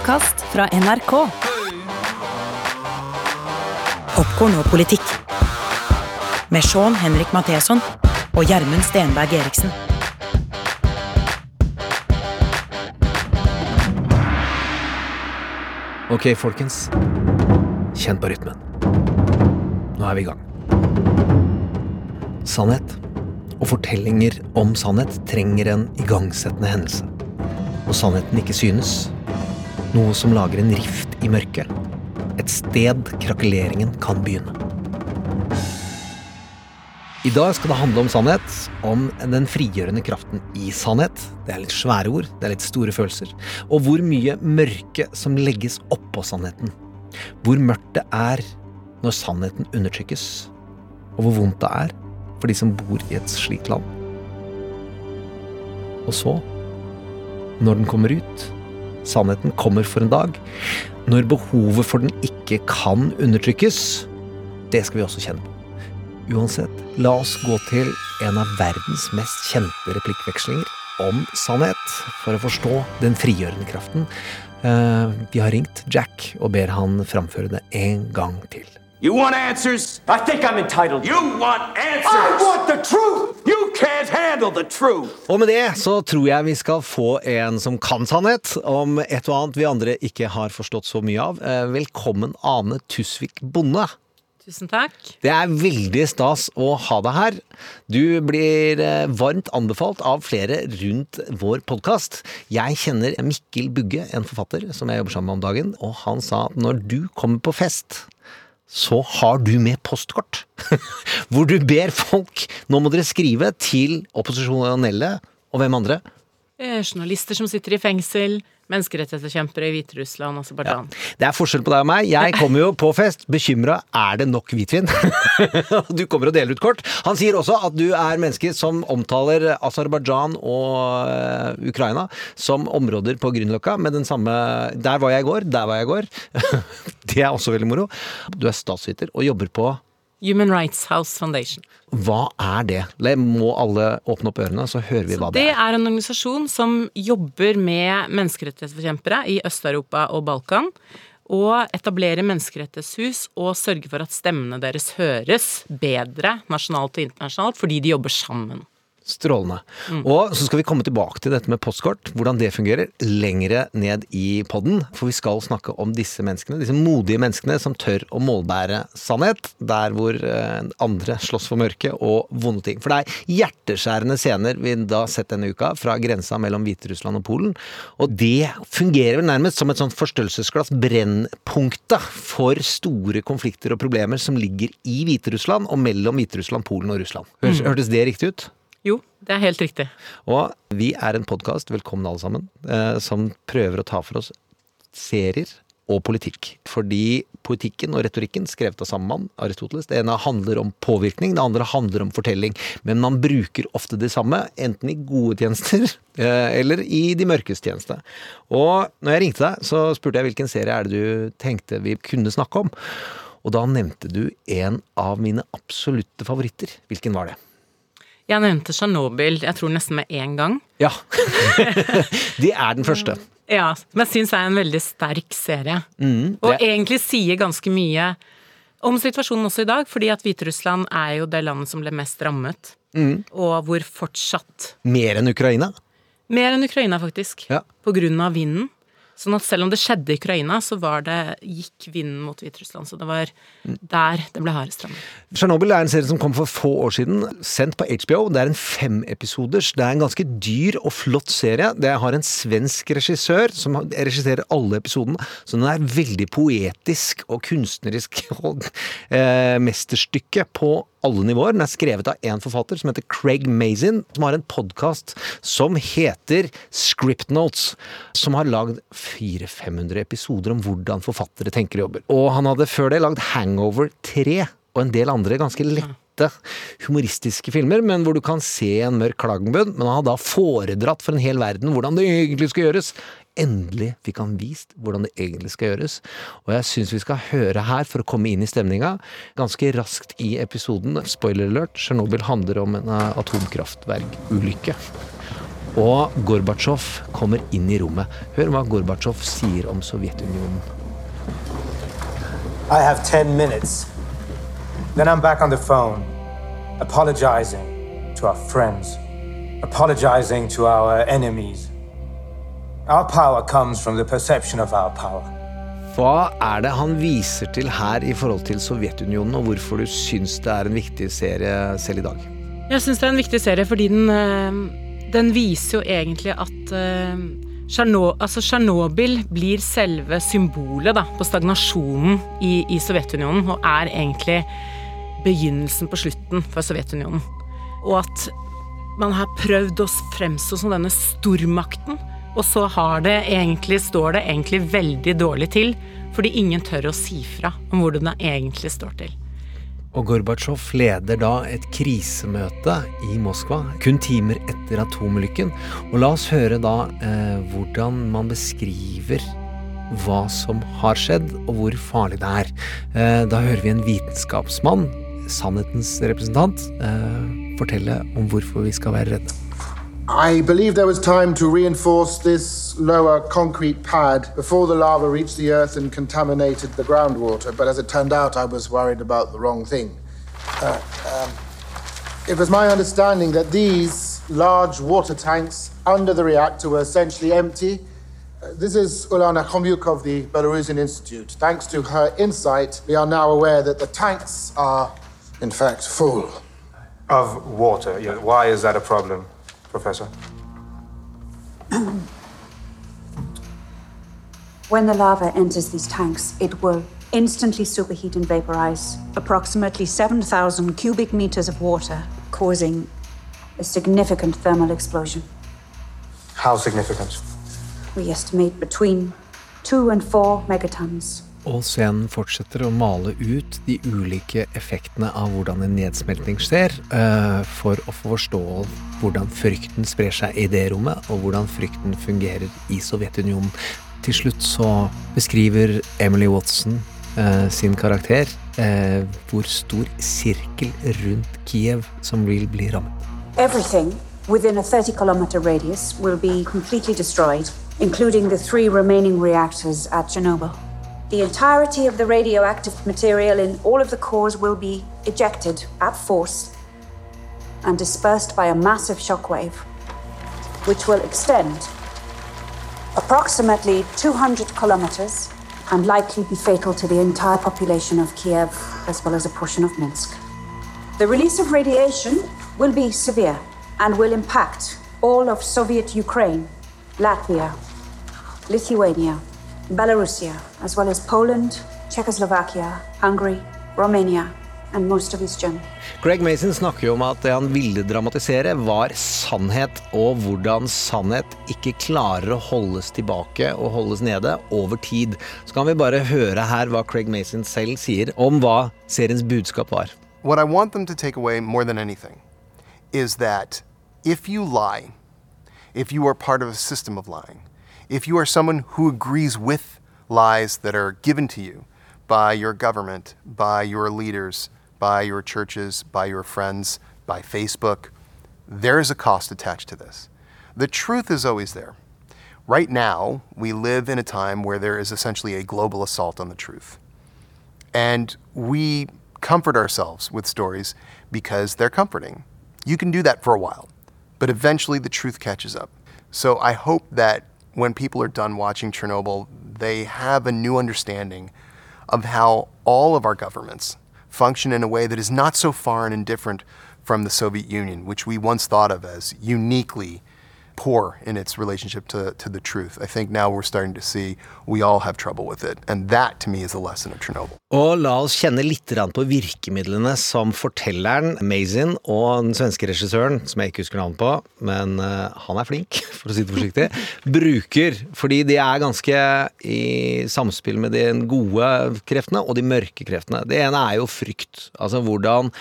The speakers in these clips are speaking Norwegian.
podkast fra NRK. Popkorn og politikk. Med Sean Henrik Matheson og Gjermund Stenberg Eriksen. Ok, folkens. Kjenn på rytmen. Nå er vi i gang. Sannhet og fortellinger om sannhet trenger en igangsettende hendelse. Og sannheten ikke synes. Noe som lager en rift i mørket. Et sted krakeleringen kan begynne. I dag skal det handle om sannhet, om den frigjørende kraften i sannhet. Det er litt svære ord, det er litt store følelser. Og hvor mye mørke som legges oppå sannheten. Hvor mørkt det er når sannheten undertrykkes. Og hvor vondt det er for de som bor i et slikt land. Og så, når den kommer ut, sannheten kommer for en dag, når behovet for den ikke kan undertrykkes, det skal vi også kjenne på. Uansett, la oss gå til en av verdens mest kjente replikkvekslinger om sannhet, for å forstå den frigjørende kraften. Eh, vi har ringt Jack og ber han framføre det en gang til. You want answers? I think I'm entitled. You want answers? I want the truth! You can't handle the truth! Og med det så tror jeg vi skal få en som kan sannhet, om et og annet vi andre ikke har forstått så mye av. Eh, Velkommen, Ane Tusvik Bonde. Tusen takk. Det er veldig stas å ha deg her. Du blir eh, varmt anbefalt av flere rundt vår podkast. Jeg kjenner Mikkel Bugge, en forfatter som jeg jobber sammen med om dagen, og han sa at når du kommer på fest, så har du med postkort. Hvor du ber folk Nå må dere skrive til opposisjonelle og hvem andre? Eh, Journalister som sitter i fengsel, menneskerettighetsforkjempere i Hviterussland og Aserbajdsjan. Det er forskjell på deg og meg. Jeg kommer jo på fest bekymra er det nok hvitvin. du kommer og deler ut kort. Han sier også at du er menneske som omtaler Aserbajdsjan og eh, Ukraina som områder på Grünerløkka med den samme Der var jeg i går, der var jeg i går. det er også veldig moro. Du er statsviter og jobber på Human Rights House Foundation. Hva er det? Le- Må alle åpne opp ørene, så hører vi hva det er. Det er. en organisasjon som jobber med menneskerettighetsforkjempere i Øst-Europa og Balkan. Og etablerer menneskerettighetshus og sørger for at stemmene deres høres bedre nasjonalt og internasjonalt, fordi de jobber sammen. Strålende. Og så skal vi komme tilbake til dette med postkort, hvordan det fungerer, lengre ned i podden. For vi skal snakke om disse menneskene, disse modige menneskene som tør å målbære sannhet, der hvor eh, andre slåss for mørke og vonde ting. For det er hjerteskjærende scener vi da har sett denne uka fra grensa mellom Hviterussland og Polen. Og det fungerer vel nærmest som et sånt forstørrelsesglass, brennpunktet for store konflikter og problemer som ligger i Hviterussland og mellom Hviterussland, Polen og Russland. Hørtes det riktig ut? Jo, det er helt riktig. Og vi er en podkast, velkommen alle sammen, eh, som prøver å ta for oss serier og politikk. Fordi politikken og retorikken, skrevet av samme mann, Aristoteles, det ene handler om påvirkning, det andre handler om fortelling. Men man bruker ofte det samme, enten i gode tjenester eh, eller i de mørkes tjeneste. Og når jeg ringte deg, så spurte jeg hvilken serie er det du tenkte vi kunne snakke om. Og da nevnte du en av mine absolutte favoritter. Hvilken var det? Jeg nevnte Tsjernobyl, jeg tror nesten med én gang. Ja. det er den første. Ja, som jeg syns er en veldig sterk serie. Mm, Og egentlig sier ganske mye om situasjonen også i dag, fordi at Hviterussland er jo det landet som ble mest rammet. Mm. Og hvor fortsatt Mer enn Ukraina? Mer enn Ukraina, faktisk. Ja. På grunn av vinden. Sånn at selv om det skjedde i Ukraina, så var det, gikk vinden mot Hviterussland. Så det var der det ble hardest rammet. Tsjernobyl er en serie som kom for få år siden, sendt på HBO. Det er en femepisoders. Det er en ganske dyr og flott serie. Det har en svensk regissør som regisserer alle episodene, så den er veldig poetisk og kunstnerisk og eh, mesterstykke på alle nivåer. Den er skrevet av en forfatter som heter Craig Mazin, som har en podkast som heter Script Notes, som har lagd 400-500 episoder om hvordan forfattere tenker og jobber. Og han hadde før det lagd Hangover 3 og en del andre ganske lette humoristiske filmer, men hvor du kan se en mørk klagenbunn. Men han har da foredratt for en hel verden hvordan det egentlig skal gjøres. Endelig fikk han vist hvordan det egentlig skal gjøres. Og jeg syns vi skal høre her, for å komme inn i stemninga, ganske raskt i episoden. Spoiler alert, Tsjernobyl handler om en eh, atomkraftverkulykke. Og Gorbatsjov kommer inn i rommet. Hør hva Gorbatsjov sier om Sovjetunionen. I have 10 minutes. Then I'm back on the phone, apologizing to our friends, apologizing to our enemies. Hva er det han viser til her i forhold til Sovjetunionen, og hvorfor du syns det er en viktig serie selv i dag? Jeg syns det er en viktig serie fordi den, eh, den viser jo egentlig at Tsjernobyl altså blir selve symbolet da, på stagnasjonen i, i Sovjetunionen, og er egentlig begynnelsen på slutten for Sovjetunionen. Og at man har prøvd å fremstå som denne stormakten, og så har det egentlig, står det egentlig veldig dårlig til, fordi ingen tør å si fra om hvordan det egentlig står til. Og Gorbatsjov leder da et krisemøte i Moskva kun timer etter atomulykken. Og la oss høre da eh, hvordan man beskriver hva som har skjedd, og hvor farlig det er. Eh, da hører vi en vitenskapsmann, sannhetens representant, eh, fortelle om hvorfor vi skal være redde. I believe there was time to reinforce this lower concrete pad before the lava reached the earth and contaminated the groundwater, but as it turned out, I was worried about the wrong thing. Uh, um, it was my understanding that these large water tanks under the reactor were essentially empty. Uh, This is Ulana Khomyuk of the Belarusian Institute. Thanks to her insight, we are now aware that the tanks are, in fact, full. Of water. Why is that a problem, Professor? When the lava enters these tanks, it will instantly superheat and vaporize approximately 7,000 cubic meters of water, causing a significant thermal explosion. How significant? We estimate between 2 and 4 megatons. Og scenen fortsetter å male ut de ulike effektene av hvordan en nedsmelting skjer, eh, for å forstå hvordan frykten sprer seg i det rommet, og hvordan frykten fungerer i Sovjetunionen. Til slutt så beskriver Emily Watson eh, sin karakter eh, hvor stor sirkel rundt Kiev som vil bli rammet. Everything within a 30 kilometer radius will be completely destroyed, including the three remaining reactors at Chernobyl. The entirety of the radioactive material in all of the cores will be ejected at force and dispersed by a massive shockwave, which will extend approximately 200 kilometers and likely be fatal to the entire population of Kiev as well as a portion of Minsk. The release of radiation will be severe and will impact all of Soviet Ukraine, Latvia, Lithuania, Belarusia, as well as Poland, Czechoslovakia, Hungary, Romania, and most of East Germany. Greg Mason snakker jo om at det han ville dramatisere, var sannhet, og hvordan sannhet ikke klarer å holdes tilbake og holdes nede over tid. Så kan vi bare høre her hva Craig Mason selv sier om hva seriens budskap var. What I want them to take away more than anything is that if you lie, if you are part of a system of lying, if you are someone who agrees with lies that are given to you by your government, by your leaders, by your churches, by your friends, by Facebook, there is a cost attached to this. The truth is always there. Right now, we live in a time where there is essentially a global assault on the truth. And we comfort ourselves with stories because they're comforting. You can do that for a while, but eventually the truth catches up. So I hope that when people are done watching Chernobyl, they have a new understanding of how all of our governments function in a way that is not so foreign and different from the Soviet Union, which we once thought of as uniquely poor in its relationship to, to the truth. I think now we're starting to see we all have trouble with it. And that, to me, is a lesson of Chernobyl. Og la oss kjenne litt på virkemidlene som fortelleren, Mazin, og den svenske regissøren, som jeg ikke husker navnet på, men eh, han er flink, for å si det forsiktig, bruker. Fordi de er ganske i samspill med de gode kreftene og de mørke kreftene. Det ene er jo frykt. Altså hvordan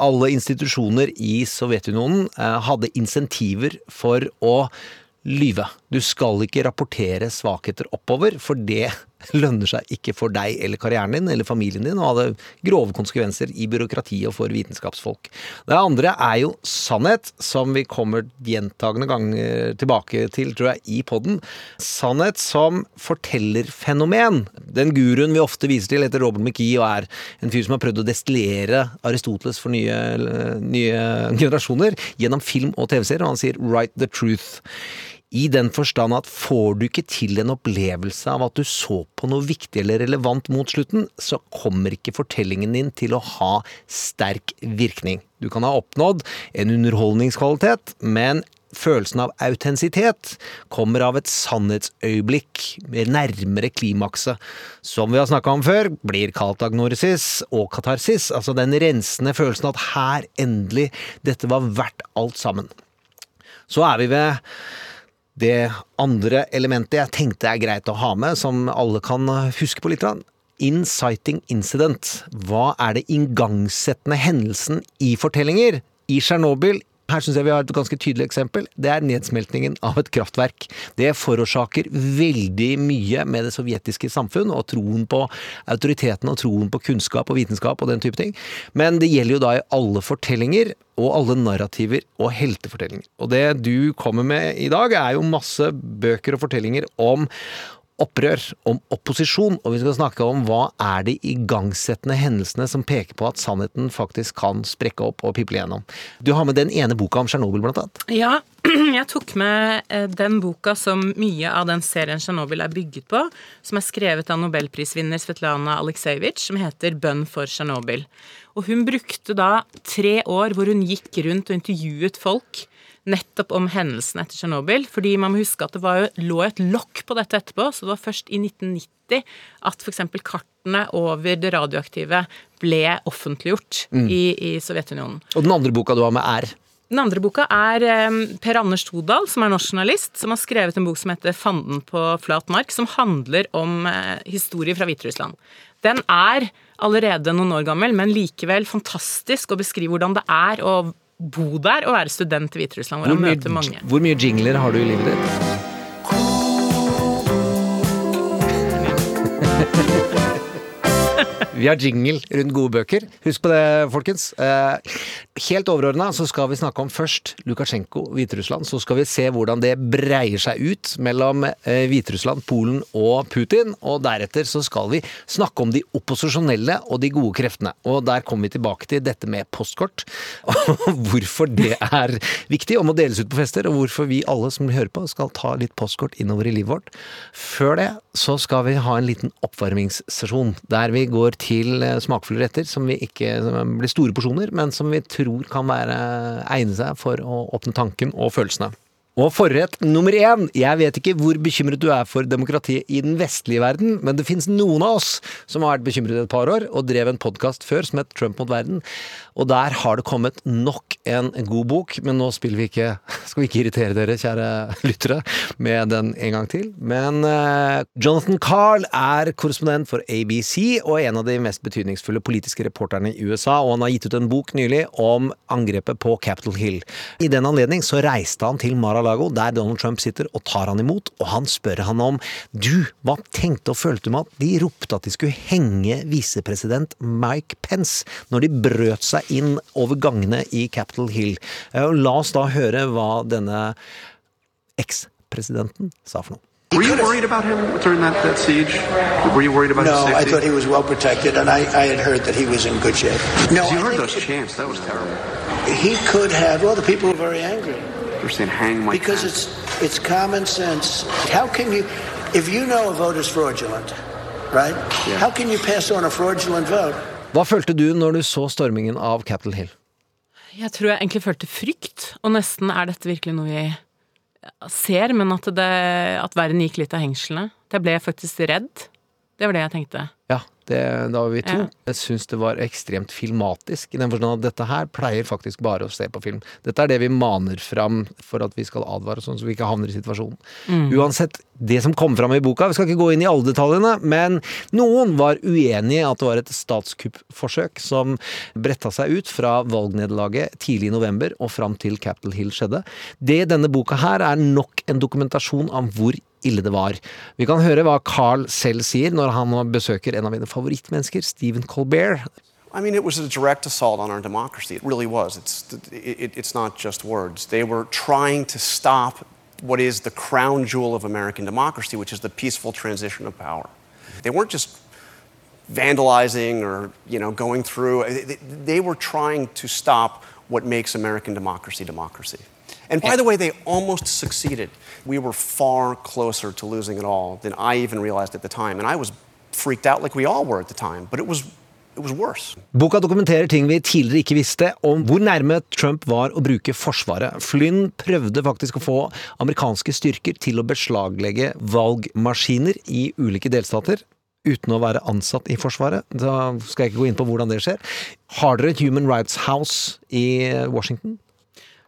alle institusjoner i Sovjetunionen eh, hadde insentiver for å lyve. Du skal ikke rapportere svakheter oppover, for det lønner seg ikke for deg eller karrieren din eller familien din, og hadde grove konsekvenser i byråkratiet og for vitenskapsfolk. Det andre er jo sannhet, som vi kommer gjentagende ganger tilbake til, tror jeg, i podden. Sannhet som fortellerfenomen. Den guruen vi ofte viser til, heter Robert McKee og er en fyr som har prøvd å destillere Aristoteles for nye, nye generasjoner gjennom film og TV-serier, og han sier 'write the truth'. I den forstand at får du ikke til en opplevelse av at du så på noe viktig eller relevant mot slutten, så kommer ikke fortellingen din til å ha sterk virkning. Du kan ha oppnådd en underholdningskvalitet, men følelsen av autentisitet kommer av et sannhetsøyeblikk nærmere klimakset. Som vi har snakka om før, blir kalt agnoresis og katarsis, altså den rensende følelsen at her, endelig, dette var verdt alt sammen. Så er vi ved det andre elementet jeg tenkte er greit å ha med, som alle kan huske på litt. Inciting incident. Hva er det igangsettende hendelsen i fortellinger? I Tsjernobyl, her syns jeg vi har et ganske tydelig eksempel. Det er nedsmeltingen av et kraftverk. Det forårsaker veldig mye med det sovjetiske samfunn og troen på autoriteten og troen på kunnskap og vitenskap og den type ting. Men det gjelder jo da i alle fortellinger og alle narrativer og heltefortellinger. Og det du kommer med i dag, er jo masse bøker og fortellinger om opprør, om opposisjon, og vi skal snakke om hva er de igangsettende hendelsene som peker på at sannheten faktisk kan sprekke opp og piple gjennom. Du har med den ene boka om Tsjernobyl, blant annet. Ja, jeg tok med eh, den boka som mye av den serien Tsjernobyl er bygget på, som er skrevet av nobelprisvinner Svetlana Aleksejevitsj, som heter 'Bønn for Tsjernobyl'. Og hun brukte da tre år hvor hun gikk rundt og intervjuet folk nettopp om hendelsen etter Tsjernobyl. Fordi man må huske at det var, lå et lokk på dette etterpå, så det var først i 1990 at f.eks. kartene over det radioaktive ble offentliggjort Mm. i, i Sovjetunionen. Og den andre boka du har med, er Den andre boka er Per Anders Todal, som er norsk journalist, som har skrevet en bok som heter 'Fanden på flat mark', som handler om eh, historie fra Hviterussland. Den er allerede noen år gammel, men likevel fantastisk å beskrive hvordan det er å bo der og være student i Hviterussland, hvor hvor han mye, møter mange. hvor mye jingler har du i livet ditt? Vi har jingle rundt gode bøker. Husk på det, folkens. Eh, helt overordna så skal vi snakke om først Lukasjenko, Hviterussland. Så skal vi se hvordan det breier seg ut mellom eh, Hviterussland, Polen og Putin. Og deretter så skal vi snakke om de opposisjonelle og de gode kreftene. Og der kommer vi tilbake til dette med postkort. Og hvorfor det er viktig og må deles ut på fester, og hvorfor vi alle som hører på, skal ta litt postkort innover i livet vårt. Før det så skal vi ha en liten oppvarmingssesjon der vi går til eh, smakfulle retter som vi ikke som blir store porsjoner, men som vi tror kan være egne seg for å åpne tanken og følelsene. Og forrett nummer én. Jeg vet ikke hvor bekymret du er for demokratiet i den vestlige verden, men det finnes noen av oss som har vært bekymret et par år, og drev en podkast før som het Trump mot verden. Og der har det kommet nok en god bok, men nå spiller vi ikke Skal vi ikke irritere dere, kjære lyttere, med den en gang til. Men uh, Jonathan Carl er korrespondent for ABC og en av de mest betydningsfulle politiske reporterne i USA, og han har gitt ut en bok nylig om angrepet på Capitol Hill. I den anledning så reiste han til Mar-a-Lago, der Donald Trump sitter, og tar han imot, og han spør han om du, hva tenkte og følte du med at de ropte at de skulle henge visepresident Mike Pence når de brøt seg inn over gangene i Capitol Hill? Eh, og La oss da høre hva denne ekspresidenten sa for noe. Were you worried about him during that, that siege? Were you worried about No, his I thought he was well protected, and I, I had heard that he was in good shape. No, you I heard think those chants. That was terrible. he could have. Well, the people were very angry They were saying, "Hang my." because Pence." it's it's common sense. How can you, if you know a vote is fraudulent, right? Yeah. How can you pass on a fraudulent vote? Hva følte du når du så stormingen av Capitol Hill? Jeg tror jeg egentlig følte frykt, og nesten er dette virkelig noe vi ser, men at, det, at verden gikk litt av hengslene. Jeg ble faktisk redd. Det var det jeg tenkte. Ja, det, da var vi to. Ja. Jeg syns det var ekstremt filmatisk, i den forstand at dette her pleier faktisk bare å se på film. Dette er det vi maner fram for at vi skal advare, sånn så vi ikke havner i situasjonen. Mm. Uansett, det som kom fram i boka, vi skal ikke gå inn i alle detaljene, men noen var uenig i at det var et statskuppforsøk som bretta seg ut fra valgnederlaget tidlig i november og fram til Capitol Hill skjedde. Det denne boka her er nok en dokumentasjon av hvor ille det var. Vi kan høre hva Carl selv sier når han besøker en av mine favorittmennesker, Stephen Colbert. I mean, it was a direct assault on our democracy. It really was. It's, it, it's not just words. They were trying to stop what is the crown jewel of American democracy, which is the peaceful transition of power. They weren't just vandalizing or you know going through. They, they were trying to stop what makes American democracy democracy. And by the way, they almost succeeded. We were far closer to losing it all than I even realized at the time, and I was freaked out like we all were at the time. But it was it was worse. Boka dokumenterer ting vi tidligere ikke visste om hvor nærme Trump var å bruke Forsvaret. Flynn prøvde faktisk å få amerikanske styrker til å beslaglegge valgmaskiner i ulike delstater. Uten å være ansatt i Forsvaret. Da skal jeg ikke gå inn på hvordan det skjer. Har dere et Human Rights House i Washington?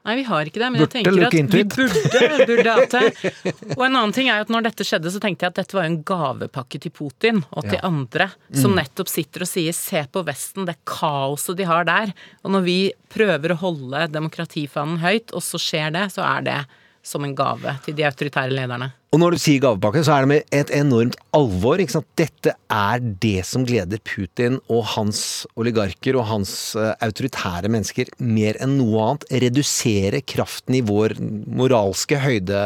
Nei, vi har ikke det, men Burde jeg tenker at vi burde, burde hatt det. Og en annen ting er at når dette skjedde, så tenkte jeg at dette var jo en gavepakke til Putin og til Ja. andre, som Mm. nettopp sitter og sier 'se på Vesten, det kaoset de har der'. Og når vi prøver å holde demokratifanen høyt, og så skjer det, så er det som en gave til de autoritære lederne. Og når du sier gavepakke, så er det med et enormt alvor. Ikke sant? Dette er det som gleder Putin og hans oligarker og hans eh, autoritære mennesker mer enn noe annet. Redusere kraften i vår moralske høyde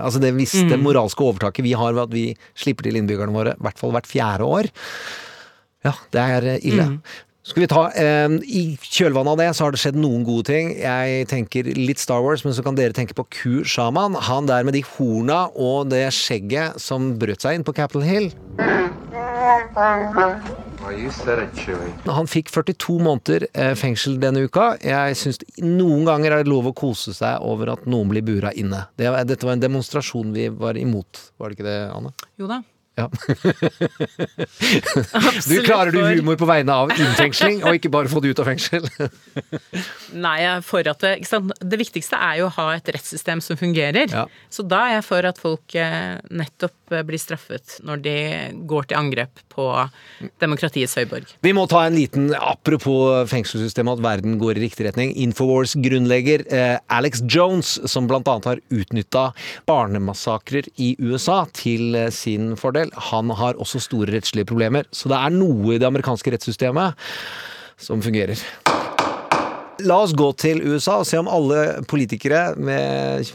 Altså det visste Mm. moralske overtaket vi har ved at vi slipper til innbyggerne våre i hvert fall hvert fjerde år. Ja, det er eh, ille. Mm. Skal vi ta, eh, I kjølvannet av det så har det skjedd noen gode ting. Jeg tenker litt Star Wars, men så kan dere tenke på Ku Shaman. Han der med de horna og det skjegget som brøt seg inn på Capitol Hill. Han fikk 42 måneder eh, fengsel denne uka. Jeg syns noen ganger er det lov å kose seg over at noen blir bura inne. Det, dette var en demonstrasjon vi var imot, var det ikke det, Anne? Jo da. Ja. du klarer du humor på vegne av innfengsling, og ikke bare få det ut av fengsel? Nei, jeg er for at det, det viktigste er jo å ha et rettssystem som fungerer. Ja. Så da er jeg for at folk eh, nettopp eh, blir straffet når de går til angrep på demokratiets høyborg. Vi må ta en liten apropos fengselssystemet, at verden går i riktig retning. Infowars grunnlegger eh, Alex Jones, som annet har utnytta barnemassakrer i USA til sin fordel. Han har også store rettslige problemer, så det er noe i det amerikanske rettssystemet som fungerer. La oss gå til USA og se om alle politikere med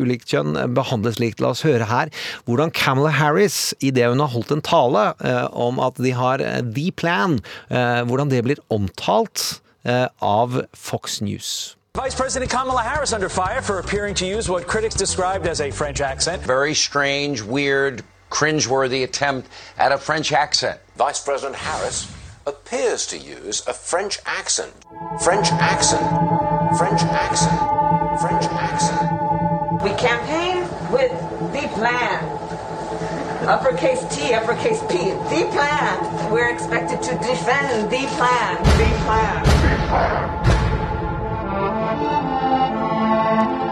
ulikt kjønn behandles likt. La oss høre her hvordan Kamala Harris, idet hun har holdt en tale eh, om at de har eh, The Plan, eh, hvordan det blir omtalt eh, av Fox News. Vice President Kamala Harris under fire for appearing to use what critics described as a French accent. Very strange, weird, cringeworthy attempt at a French accent. Vice President Harris appears to use a French accent. French accent. French accent. French accent. We campaign with the plan. Uppercase T, uppercase P, the plan. We're expected to defend the plan. The plan. The plan.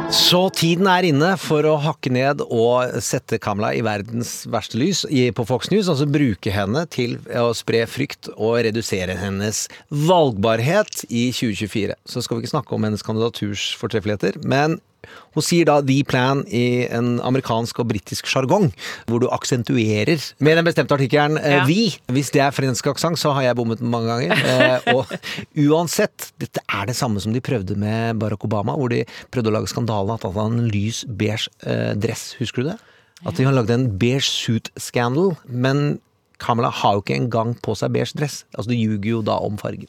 Så tiden er inne for å hakke ned og sette Kamla i verdens verste lys på Fox News. Altså bruke henne til å spre frykt og redusere hennes valgbarhet i 2024. Så skal vi ikke snakke om hennes kandidaturs fortreffeligheter, men hun sier da 'the plan' i en amerikansk og britisk sjargong, hvor du aksentuerer med den bestemte artikkelen eh, Ja. 'vi'. Hvis det er fransk aksent, så har jeg bommet mange ganger. Eh, og uansett, dette er det samme som de prøvde med Barack Obama, hvor de prøvde å lage skandale at han hadde en lys beige eh, dress. Husker du det? At de har lagd en beige suit-scandal. Men Kamala har jo ikke engang på seg beige dress. Altså, du ljuger jo da om fargen.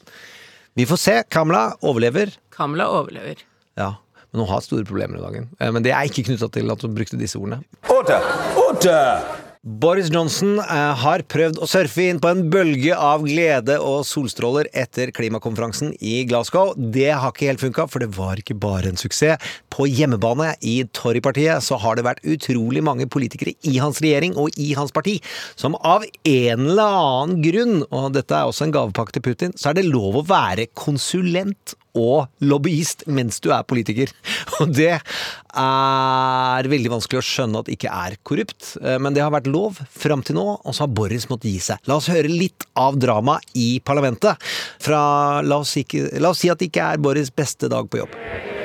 Vi får se. Kamala overlever. Kamala overlever. Ja, men hun har store problemer i dagen. Eh, Men det er ikke knytta til at hun brukte disse ordene. Order! Order! Boris Johnson eh, har prøvd å surfe inn på en bølge av glede og solstråler etter klimakonferansen i Glasgow. Det har ikke helt funka, for det var ikke bare en suksess. På hjemmebane i Tory-partiet så har det vært utrolig mange politikere i hans regjering og i hans parti som av en eller annen grunn, og dette er også en gavepakke til Putin, så er det lov å være konsulent og lobbyist mens du er politiker. Og det er veldig vanskelig å skjønne at det ikke er korrupt, eh, men det har vært lov fram til nå, og så har Boris måttet gi seg. La oss høre litt av dramaet i parlamentet. Fra, la oss, ikke, la oss si at det ikke er Boris' beste dag på jobb.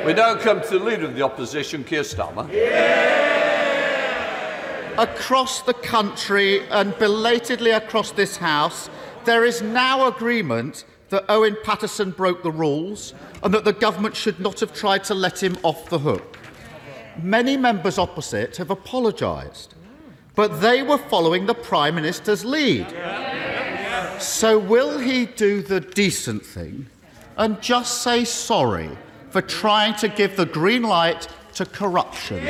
We now come to the leader of the opposition, Keir Starmer. Across the country and belatedly across this House, there is now agreement that Owen Patterson broke the rules and that the government should not have tried to let him off the hook. Many members opposite have apologised, but they were following the Prime Minister's lead. So, will he do the decent thing and just say sorry for trying to give the green light to corruption?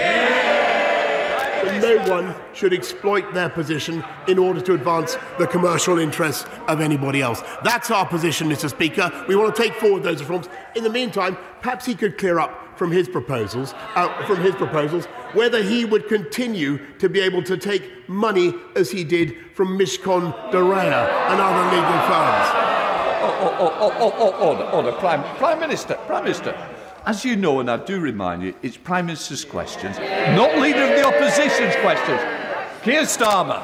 No one should exploit their position in order to advance the commercial interests of anybody else. That's our position, Mr. Speaker. We want to take forward those reforms. In the meantime, perhaps he could clear up from his proposals, uh, from his proposals, whether he would continue to be able to take money as he did from Mishcon Dorea and other legal firms. Oh, oh, oh, oh, oh, oh, order, order, Prime, Prime Minister, Prime Minister. As you know, and I do remind you, it's Prime Minister's questions, not Leader of the Opposition's questions. Keir Starmer.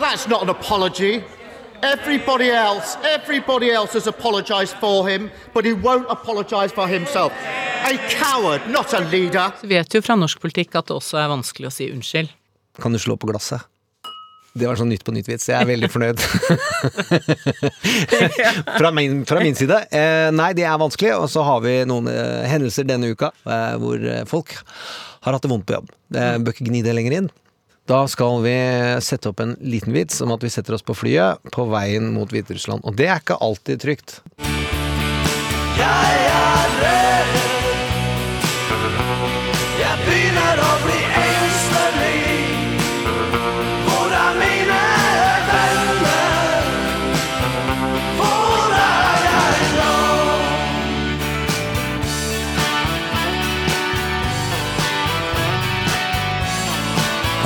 That's not an apology. Everybody else, everybody else has apologised for him, but he won't apologise for himself. A coward, not a leader. Så vet jo fra norsk politikk at det også er vanskelig å si unnskyld. Kan du slå på glasset? Det var sånn Nytt på nytt-vits. Jeg er veldig fornøyd. fra, min, fra, min, side. Eh, nei, det er vanskelig. Og så har vi noen eh, hendelser denne uka eh, hvor folk har hatt det vondt på jobb. Eh, bør ikke gni det lenger inn. Da skal vi sette opp en liten vits om at vi setter oss på flyet på veien mot Hviterussland. Og det er ikke alltid trygt. Jeg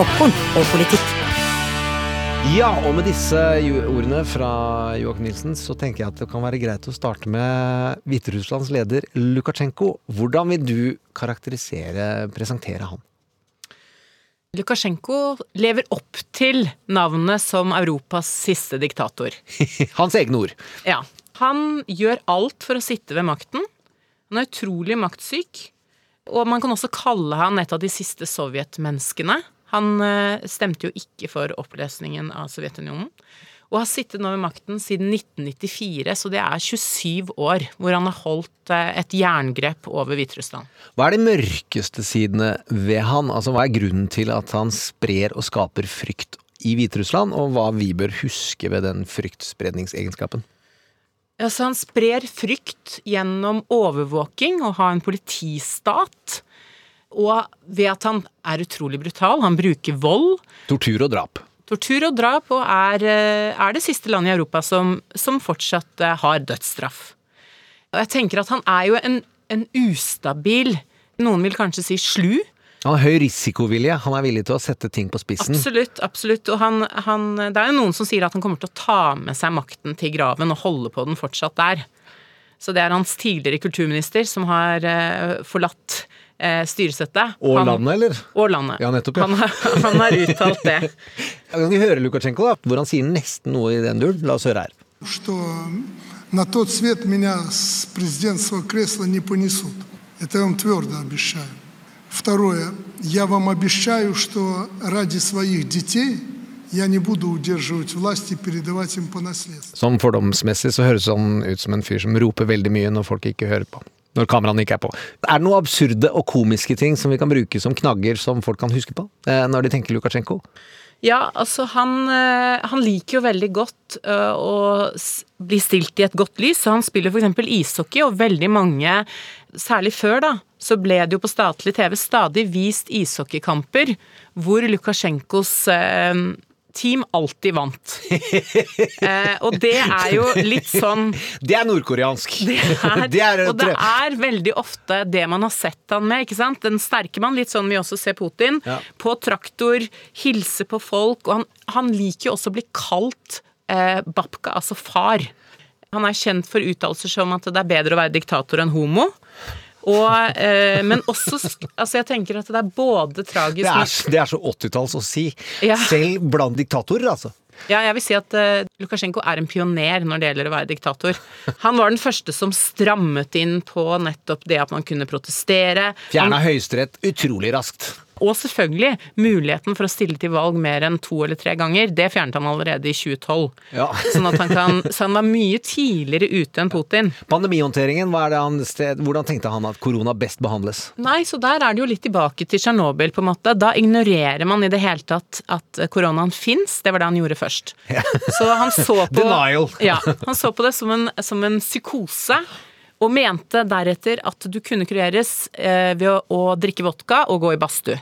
Popkorn og politikk. Ja, og med disse ordene fra Joakim Nilsen, så tenker jeg at det kan være greit å starte med Hviterusslands leder Lukasjenko. Hvordan vil du karakterisere, presentere han? Lukasjenko lever opp til navnet som Europas siste diktator. Hans egne ord. Ja. Han gjør alt for å sitte ved makten. Han er utrolig maktsyk. Og man kan også kalle han et av de siste sovjetmenneskene. Han eh, stemte jo ikke for oppløsningen av Sovjetunionen. Og har sittet nå ved makten siden 1994, så det er 27 år hvor han har holdt eh, et jerngrep over Hviterussland. Hva er de mørkeste sidene ved han? Altså, hva er grunnen til at han sprer og skaper frykt i Hviterussland, og hva vi bør huske ved den fryktspredningsegenskapen? Altså, han sprer frykt gjennom overvåking og ha en politistat. Og ved at han er utrolig brutal. Han bruker vold. Tortur og drap. Tortur og drap, og er, eh, er det siste landet i Europa som, som fortsatt eh, har dødsstraff. Og jeg tenker at han er jo en, en ustabil Noen vil kanskje si slu. Han har høy risikovilje. Han er villig til å sette ting på spissen. Absolutt. absolutt. Og han, han, det er jo noen som sier at han kommer til å ta med seg makten til graven og holde på den fortsatt der. Så det er hans tidligere kulturminister som har eh, forlatt eh, styresettet. Og Han- landet, eller? Og landet. Ja, nettopp, ja. Han, har- han har uttalt det. Kan vi høre Lukasjenko, da? Hvor han sier nesten noe i den duren? La oss høre her. что на тот свет меня с президентского кресла не понесут. Это я вам твердо обещаю. Второе. Я вам обещаю, что ради своих детей я не буду удерживать власть и передавать им по наследству. Sånn fordomsmessig så høres han ut som en fyr som roper veldig mye når folk ikke hører på. Når kameraene ikke er på. Er det noen absurde og komiske ting som vi kan bruke som knagger som folk kan huske på, eh, når de tenker Lukasjenko? Ja, altså han, eh, han liker jo veldig godt eh, å bli stilt i et godt lys, så han spiller f.eks. ishockey, og veldig mange, særlig før da, så ble det jo på statlig TV stadig vist ishockeykamper hvor Lukasjenkos team alltid vant. eh, og det er jo litt sånn Det er nordkoreansk. det er, Det er- og det er veldig ofte det man har sett han med. ikke sant? Den sterke mann, litt sånn vi også ser Putin. Ja. På traktor, hilse på folk. Og han, han liker jo også å bli kalt eh, babka, altså far. Han er kjent for uttalelser som at det er bedre å være diktator enn homo. Og, eh, men også altså Jeg tenker at det er både tragisk Det er, det er så 80-talls å si. Ja. Selv blant diktatorer, altså. Ja, jeg vil si at uh, Lukasjenko er en pioner når det gjelder å være diktator. Han var den første som strammet inn på nettopp det at man kunne protestere. Fjerna Høyesterett utrolig raskt. Og selvfølgelig muligheten for å stille til valg mer enn to eller tre ganger. Det fjernet han allerede i 2012. Ja. Sånn at han kan, så han var mye tidligere ute enn Putin. Pandemihåndteringen, hva er det han sted, hvordan tenkte han at korona best behandles? Nei, så der er det jo litt tilbake til Tsjernobyl, på en måte. Da ignorerer man i det hele tatt at koronaen fins. Det var det han gjorde først. Så han så på Denial. Ja, han så på det som en, som en psykose. Og mente deretter at du kunne kureres eh, ved å, å drikke vodka og gå i badstue.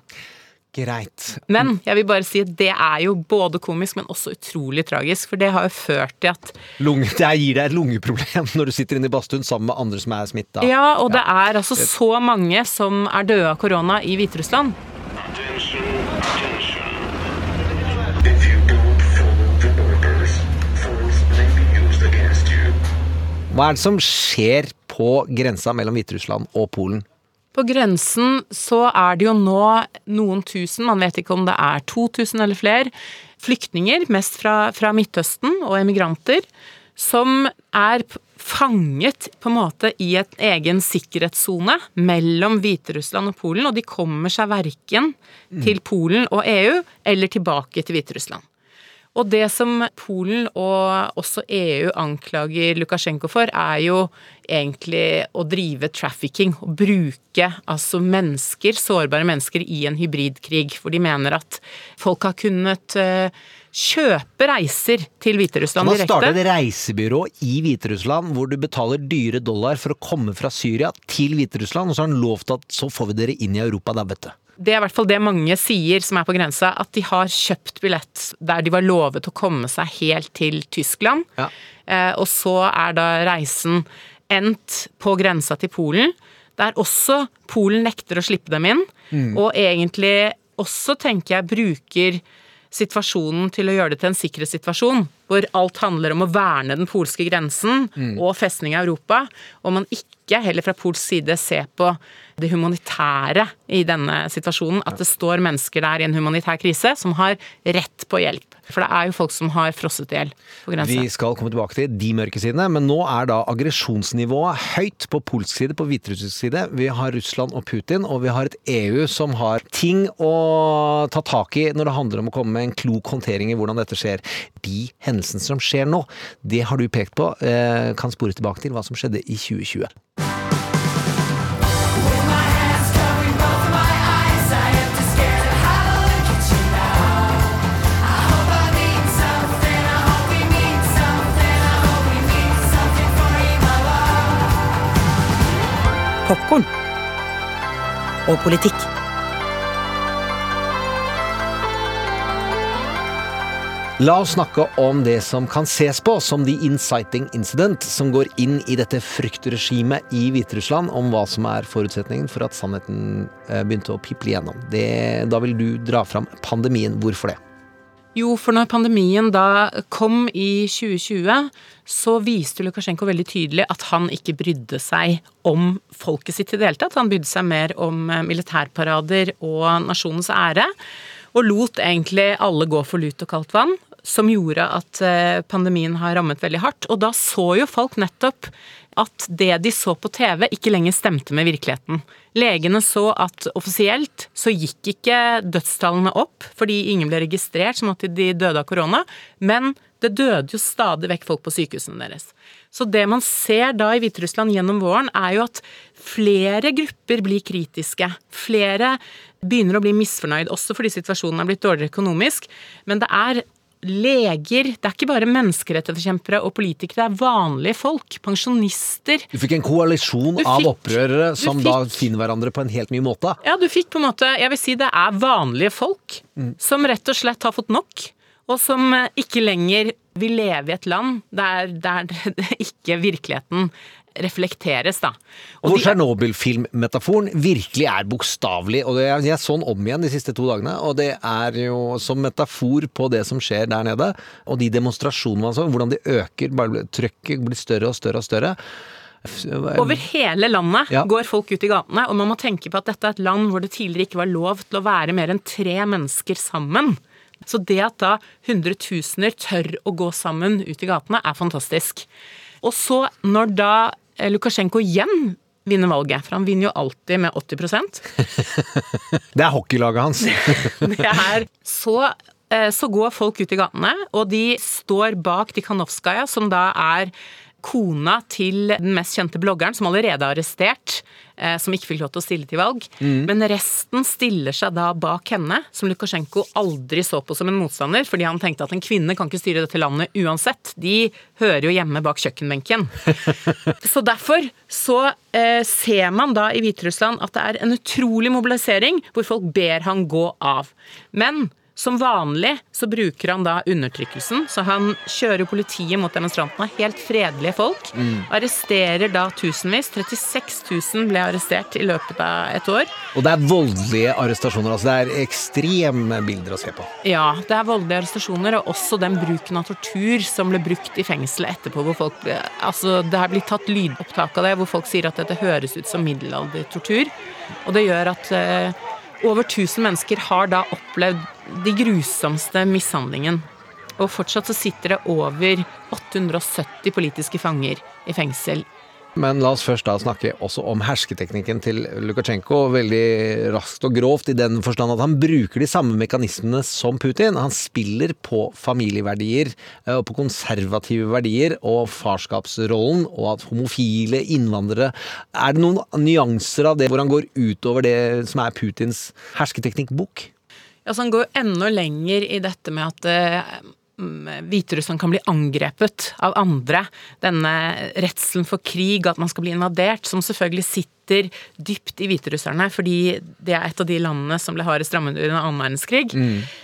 Greit. Men jeg vil bare si at det er jo både komisk, men også utrolig tragisk. For det har jo ført til at Lunge, det gir deg et lungeproblem når du sitter inne i badstuen sammen med andre som er smitta. Ja, og det er altså så mange som er døde av korona i Hviterussland. Hva er det som skjer på grensa mellom Hviterussland og Polen? På grensen så er det jo nå noen tusen, man vet ikke om det er 2000 eller flere, flyktninger, mest fra, fra Midtøsten og emigranter, som er fanget på en måte i et egen sikkerhetssone mellom Hviterussland og Polen, og de kommer seg verken til Polen og EU eller tilbake til Hviterussland. Og det som Polen og også EU anklager Lukasjenko for, er jo egentlig å drive trafficking. Å bruke altså mennesker, sårbare mennesker, i en hybridkrig. For de mener at folk har kunnet eh, kjøpe reiser til Hviterussland direkte. Man starter et reisebyrå i Hviterussland hvor du betaler dyre dollar for å komme fra Syria til Hviterussland, og så har han lovt at så får vi dere inn i Europa da, vet du. Det er i hvert fall det mange sier som er på grensa, at de har kjøpt billett der de var lovet å komme seg helt til Tyskland. Eh, og så er da reisen endt på grensa til Polen, der også Polen nekter å slippe dem inn. Mm. Og egentlig også, tenker jeg, bruker situasjonen til å gjøre det til en sikkerhetssituasjon, hvor alt handler om å verne den polske grensen Mm. og festning av Europa, og man ikke heller fra polsk side se på det humanitære i denne situasjonen, at det står mennesker der i en humanitær krise som har rett på hjelp. For det er jo folk som har frosset i hjel på grensa. Vi skal komme tilbake til de mørke sidene, men nå er da aggresjonsnivået høyt på polsk side, på hviterussisk side. Vi har Russland og Putin, og vi har et EU som har ting å ta tak i når det handler om å komme med en klok håndtering i hvordan dette skjer. De hendelsene som skjer nå, det har du pekt på, eh, kan spore tilbake til hva som skjedde i 2020. Popkorn og politikk. La oss snakke om det som kan ses på som the inciting incident, som går inn i dette fryktregimet i Hviterussland om hva som er forutsetningen for at sannheten eh, begynte å piple igjennom. Det, da vil du dra fram pandemien. Hvorfor det? Jo, for når pandemien da kom i 2020, så viste Lukasjenko veldig tydelig at han ikke brydde seg om folket sitt i det hele tatt. Han brydde seg mer om eh, militærparader og nasjonens ære. Og lot egentlig alle gå for lut og kaldt vann, som gjorde at eh, pandemien har rammet veldig hardt. Og da så jo folk nettopp at det de så på TV, ikke lenger stemte med virkeligheten. Legene så at offisielt så gikk ikke dødstallene opp fordi ingen ble registrert som at de døde av korona, men det døde jo stadig vekk folk på sykehusene deres. Så det man ser da i Hviterussland gjennom våren, er jo at flere grupper blir kritiske. Flere begynner å bli misfornøyd, også fordi situasjonen er blitt dårligere økonomisk. Men det er leger, det er ikke bare menneskerettighetsforkjempere og politikere, det er vanlige folk. Pensjonister. Du fikk en koalisjon fikk, av opprørere som fikk- da finner hverandre på en helt ny måte. Ja, du fikk på en måte Jeg vil si det er vanlige folk som rett og slett har fått nok. Og som eh, ikke lenger vil leve i et land der, der ikke virkeligheten reflekteres, da. Og hvor Tsjernobyl-filmmetaforen virkelig er bokstavelig. Og det, jeg så den om igjen de siste to dagene, og det er jo som metafor på det som skjer der nede. Og de demonstrasjonene man så, hvordan de øker, bare trøkket blir større og større og større. Over hele landet Ja. går folk ut i gatene, og man må tenke på at dette er et land hvor det tidligere ikke var lov til å være mer enn tre mennesker sammen. Så det at da hundretusener tør å gå sammen ut i gatene, er fantastisk. Og så, når da Lukasjenko igjen vinner valget, for han vinner jo alltid med 80% Det er hockeylaget hans. det er så, eh, så går folk ut i gatene, og de står bak Tikhanovskaja, som da er kona til den mest kjente bloggeren, som allerede er arrestert, eh, som ikke fikk lov til å stille til valg. Mm. Men resten stiller seg da bak henne, som Lukasjenko aldri så på som en motstander, fordi han tenkte at en kvinne kan ikke styre dette landet uansett. De hører jo hjemme bak kjøkkenbenken. Så derfor så eh, ser man da i Hviterussland at det er en utrolig mobilisering hvor folk ber han gå av. Men som vanlig så bruker han da undertrykkelsen, så han kjører politiet mot demonstrantene, helt fredelige folk. Mm. Arresterer da tusenvis. 36 000 ble arrestert i løpet av et år. Og det er voldelige arrestasjoner. altså Det er ekstreme bilder å se på. Ja, det er voldelige arrestasjoner, og også den bruken av tortur som ble brukt i fengselet etterpå, hvor folk ble, Altså, det er blitt tatt lydopptak av det, hvor folk sier at dette høres ut som middelaldertortur. Og det gjør at eh, over 1000 mennesker har da opplevd de grusomste mishandlingen. Og fortsatt så sitter det over 870 politiske fanger i fengsel Men la oss først da snakke også om hersketeknikken til Lukasjenko. Veldig raskt og grovt i den forstand at han bruker de samme mekanismene som Putin. Han spiller på familieverdier eh, og på konservative verdier og farskapsrollen, og at homofile innvandrere Er det noen nyanser av det hvor han går utover det som er Putins hersketeknikkbok? Altså Han går enda lenger i dette med at eh, Hviterussland kan bli angrepet av andre. Denne redselen for krig, at man skal bli invadert, som selvfølgelig sitter dypt i hviterusserne, fordi det er et av de landene som ble hardest rammet under annen verdenskrig.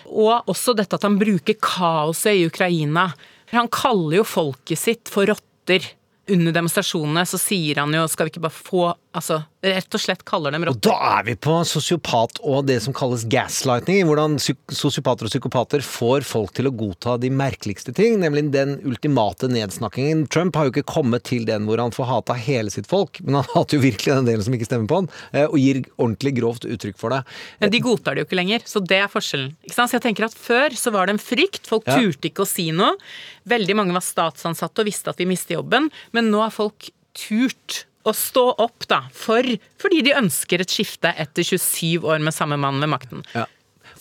Og også dette at han bruker kaoset i Ukraina. Han kaller jo folket sitt for rotter. Under demonstrasjonene så sier han jo skal vi ikke bare få Altså rett og slett kaller dem Og da er vi på sosiopat og det som kalles gaslighting. Hvordan sosiopater og psykopater får folk til å godta de merkeligste ting, nemlig den ultimate nedsnakkingen. Trump har jo ikke kommet til den hvor han får hata hele sitt folk, men han hater jo virkelig den delen som ikke stemmer på han, eh, og gir ordentlig grovt uttrykk for det. Men de godtar det jo ikke lenger, så det er forskjellen. Ikke sant? Så jeg tenker at Før så var det en frykt, folk Ja. turte ikke å si noe. Veldig mange var statsansatte og visste at vi mister jobben, men nå har folk turt å stå opp da, for, fordi de ønsker et skifte etter 27 år med samme mann ved makten. Ja.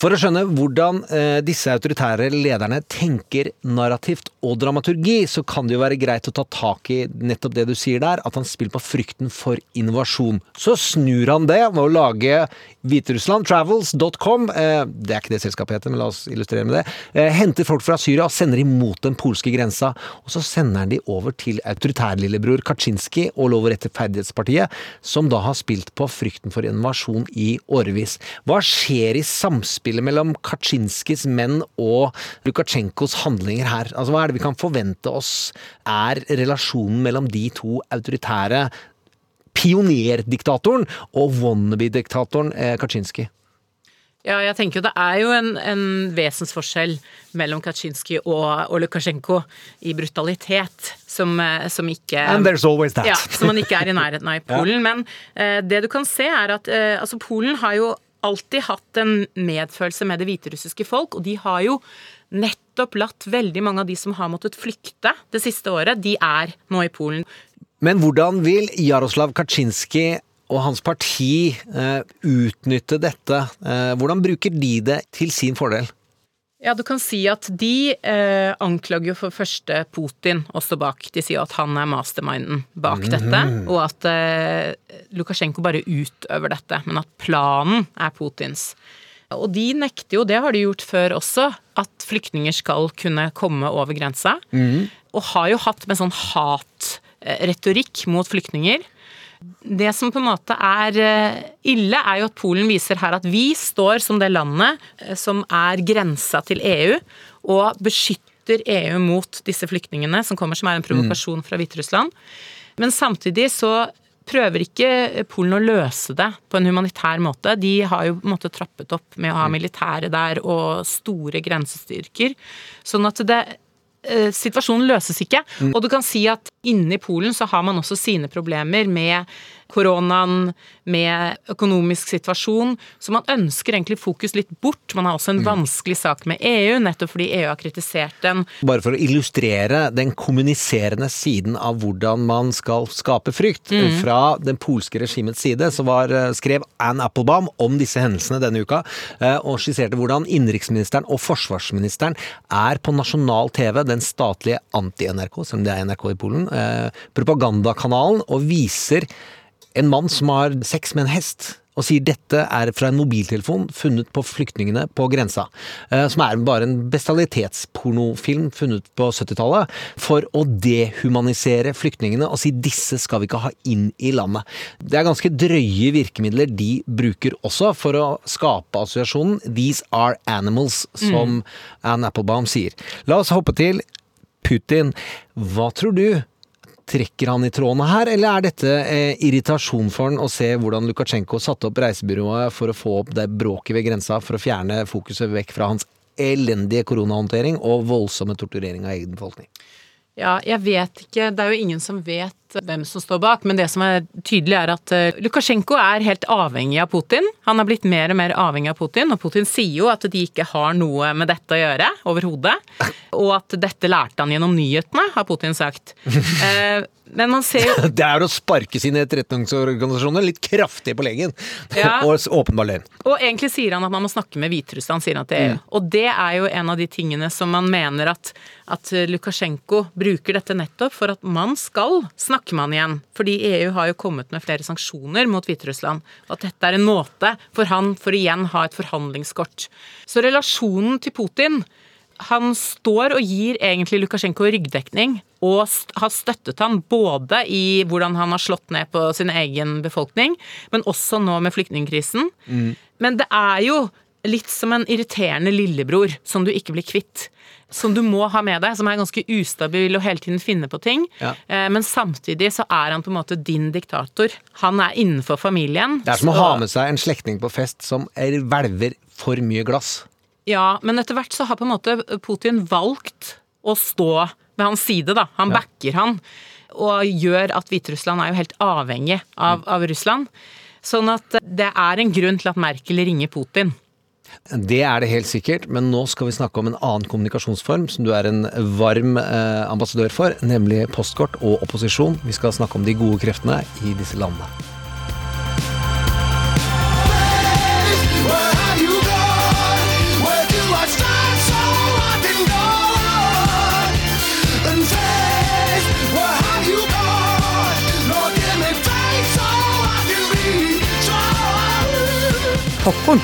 For å skjønne hvordan eh, disse autoritære lederne tenker narrativt og dramaturgi, så kan det jo være greit å ta tak i nettopp det du sier der, at han spiller på frykten for innovasjon. Så snur han det ved å lage hviterusslandtravels.com, eh, det er ikke det selskapet heter, men la oss illustrere med det, eh, henter folk fra Syria og sender dem mot den polske grensa, og så sender han de over til autoritærlillebror Kaczynski og Lov og rett rettferdighetspartiet, som da har spilt på frykten for innovasjon i årevis. Hva skjer i samspillet mellom Kaczynskis menn og Lukasjenkos handlinger her? Altså, hva er det vi kan forvente oss er relasjonen mellom de to autoritære pionerdiktatoren og wannabe-diktatoren eh, Kaczynski? Ja, jeg tenker jo det er jo en, en vesensforskjell mellom Kaczynski og, og Lukasjenko i brutalitet, som, eh, som ikke And there's always that. Ja, som man ikke er i nærheten av i Polen. Men eh, det du kan se, er at eh, altså Polen har jo alltid hatt en medfølelse med det hviterussiske folk, og de har jo nettopp latt veldig mange av de som har måttet flykte det siste året, de er nå i Polen. Men hvordan vil Jaroslav Kaczynski og hans parti eh, utnytte dette? Eh, hvordan bruker de det til sin fordel? Ja, du kan si at de eh, anklager jo for første Putin å stå bak. De sier at han er masterminden bak dette, og at eh, Lukasjenko bare utøver dette, men at planen er Putins. Og de nekter jo, det har de gjort før også, at flyktninger skal kunne komme over grensa. Og har jo hatt med sånn hatretorikk mot flyktninger. Det som på en måte er eh, ille, er jo at Polen viser her at vi står som det landet eh, som er grensa til EU, og beskytter EU mot disse flyktningene som kommer, som er en provokasjon fra Hviterussland. Men samtidig så prøver ikke Polen å løse det på en humanitær måte. De har jo på en måte trappet opp med å ha militære der og store grensestyrker. Sånn at det Situasjonen løses ikke. Og du kan si at inni Polen så har man også sine problemer med koronaen, med økonomisk situasjon. Så man ønsker egentlig fokus litt bort. Man har også en vanskelig sak med EU, nettopp fordi EU har kritisert den. Bare for å illustrere den kommuniserende siden av hvordan man skal skape frykt. Mm. Fra den polske regimets side så var, eh, skrev Anne Applebaum om disse hendelsene denne uka, eh, og skisserte hvordan innenriksministeren og forsvarsministeren er på nasjonal TV, den statlige anti-NRK, som det er NRK i Polen, eh, propagandakanalen, og viser en mann som har sex med en hest. Og sier dette er fra en mobiltelefon funnet på flyktningene på grensa. eh, Som er bare en bestialitetspornofilm funnet på 70-tallet. For å dehumanisere flyktningene og si disse skal vi ikke ha inn i landet. Det er ganske drøye virkemidler de bruker også for å skape assosiasjonen 'these are animals', som Anne Applebaum sier. La oss hoppe til Putin. Hva tror du? Trekker han i trådene her, eller er dette eh, irritasjon for han å se hvordan Lukasjenko satte opp reisebyrået for å få opp det bråket ved grensa, for å fjerne fokuset vekk fra hans elendige koronahåndtering og voldsomme torturering av egen befolkning? Ja, jeg vet ikke. Det er jo ingen som vet hvem som står bak, men det som er tydelig er at eh, Lukasjenko er helt avhengig av Putin. Han har blitt mer og mer avhengig av Putin, og Putin sier jo at de ikke har noe med dette å gjøre overhodet. Og at dette lærte han gjennom nyhetene, har Putin sagt. Men man ser jo Det er å sparke sine etterretningsorganisasjoner litt kraftig på leggen. Ja. og åpenbar løgn. Og egentlig sier han at man må snakke med Hviterussland, sier han til EU. Mm. Og det er jo en av de tingene som man mener at, at Lukasjenko bruker dette nettopp for at man skal snakke med han igjen. Fordi EU har jo kommet med flere sanksjoner mot Hviterussland. Og at dette er en måte for han for igjen ha et forhandlingskort. Så relasjonen til Putin han står og gir egentlig Lukasjenko ryggdekning, og har støttet han både i hvordan han har slått ned på sin egen befolkning, men også nå med flyktningkrisen. Men det er jo litt som en irriterende lillebror som du ikke blir kvitt. Som du må ha med deg, som er ganske ustabil og hele tiden finner på ting. Ja. Eh, Men samtidig så er han på en måte din diktator. Han er innenfor familien. Det er som å ha med seg en slektning på fest som er, hvelver for mye glass. Ja, men etter hvert så har på en måte Putin valgt å stå ved hans side, da. Han Ja. backer han. Og gjør at Hviterussland er jo helt avhengig av, av Russland. Sånn at det er en grunn til at Merkel ringer Putin. Det er det helt sikkert, men nå skal vi snakke om en annen kommunikasjonsform som du er en varm eh, ambassadør for, nemlig postkort og opposisjon. Vi skal snakke om de gode kreftene i disse landene. Popkorn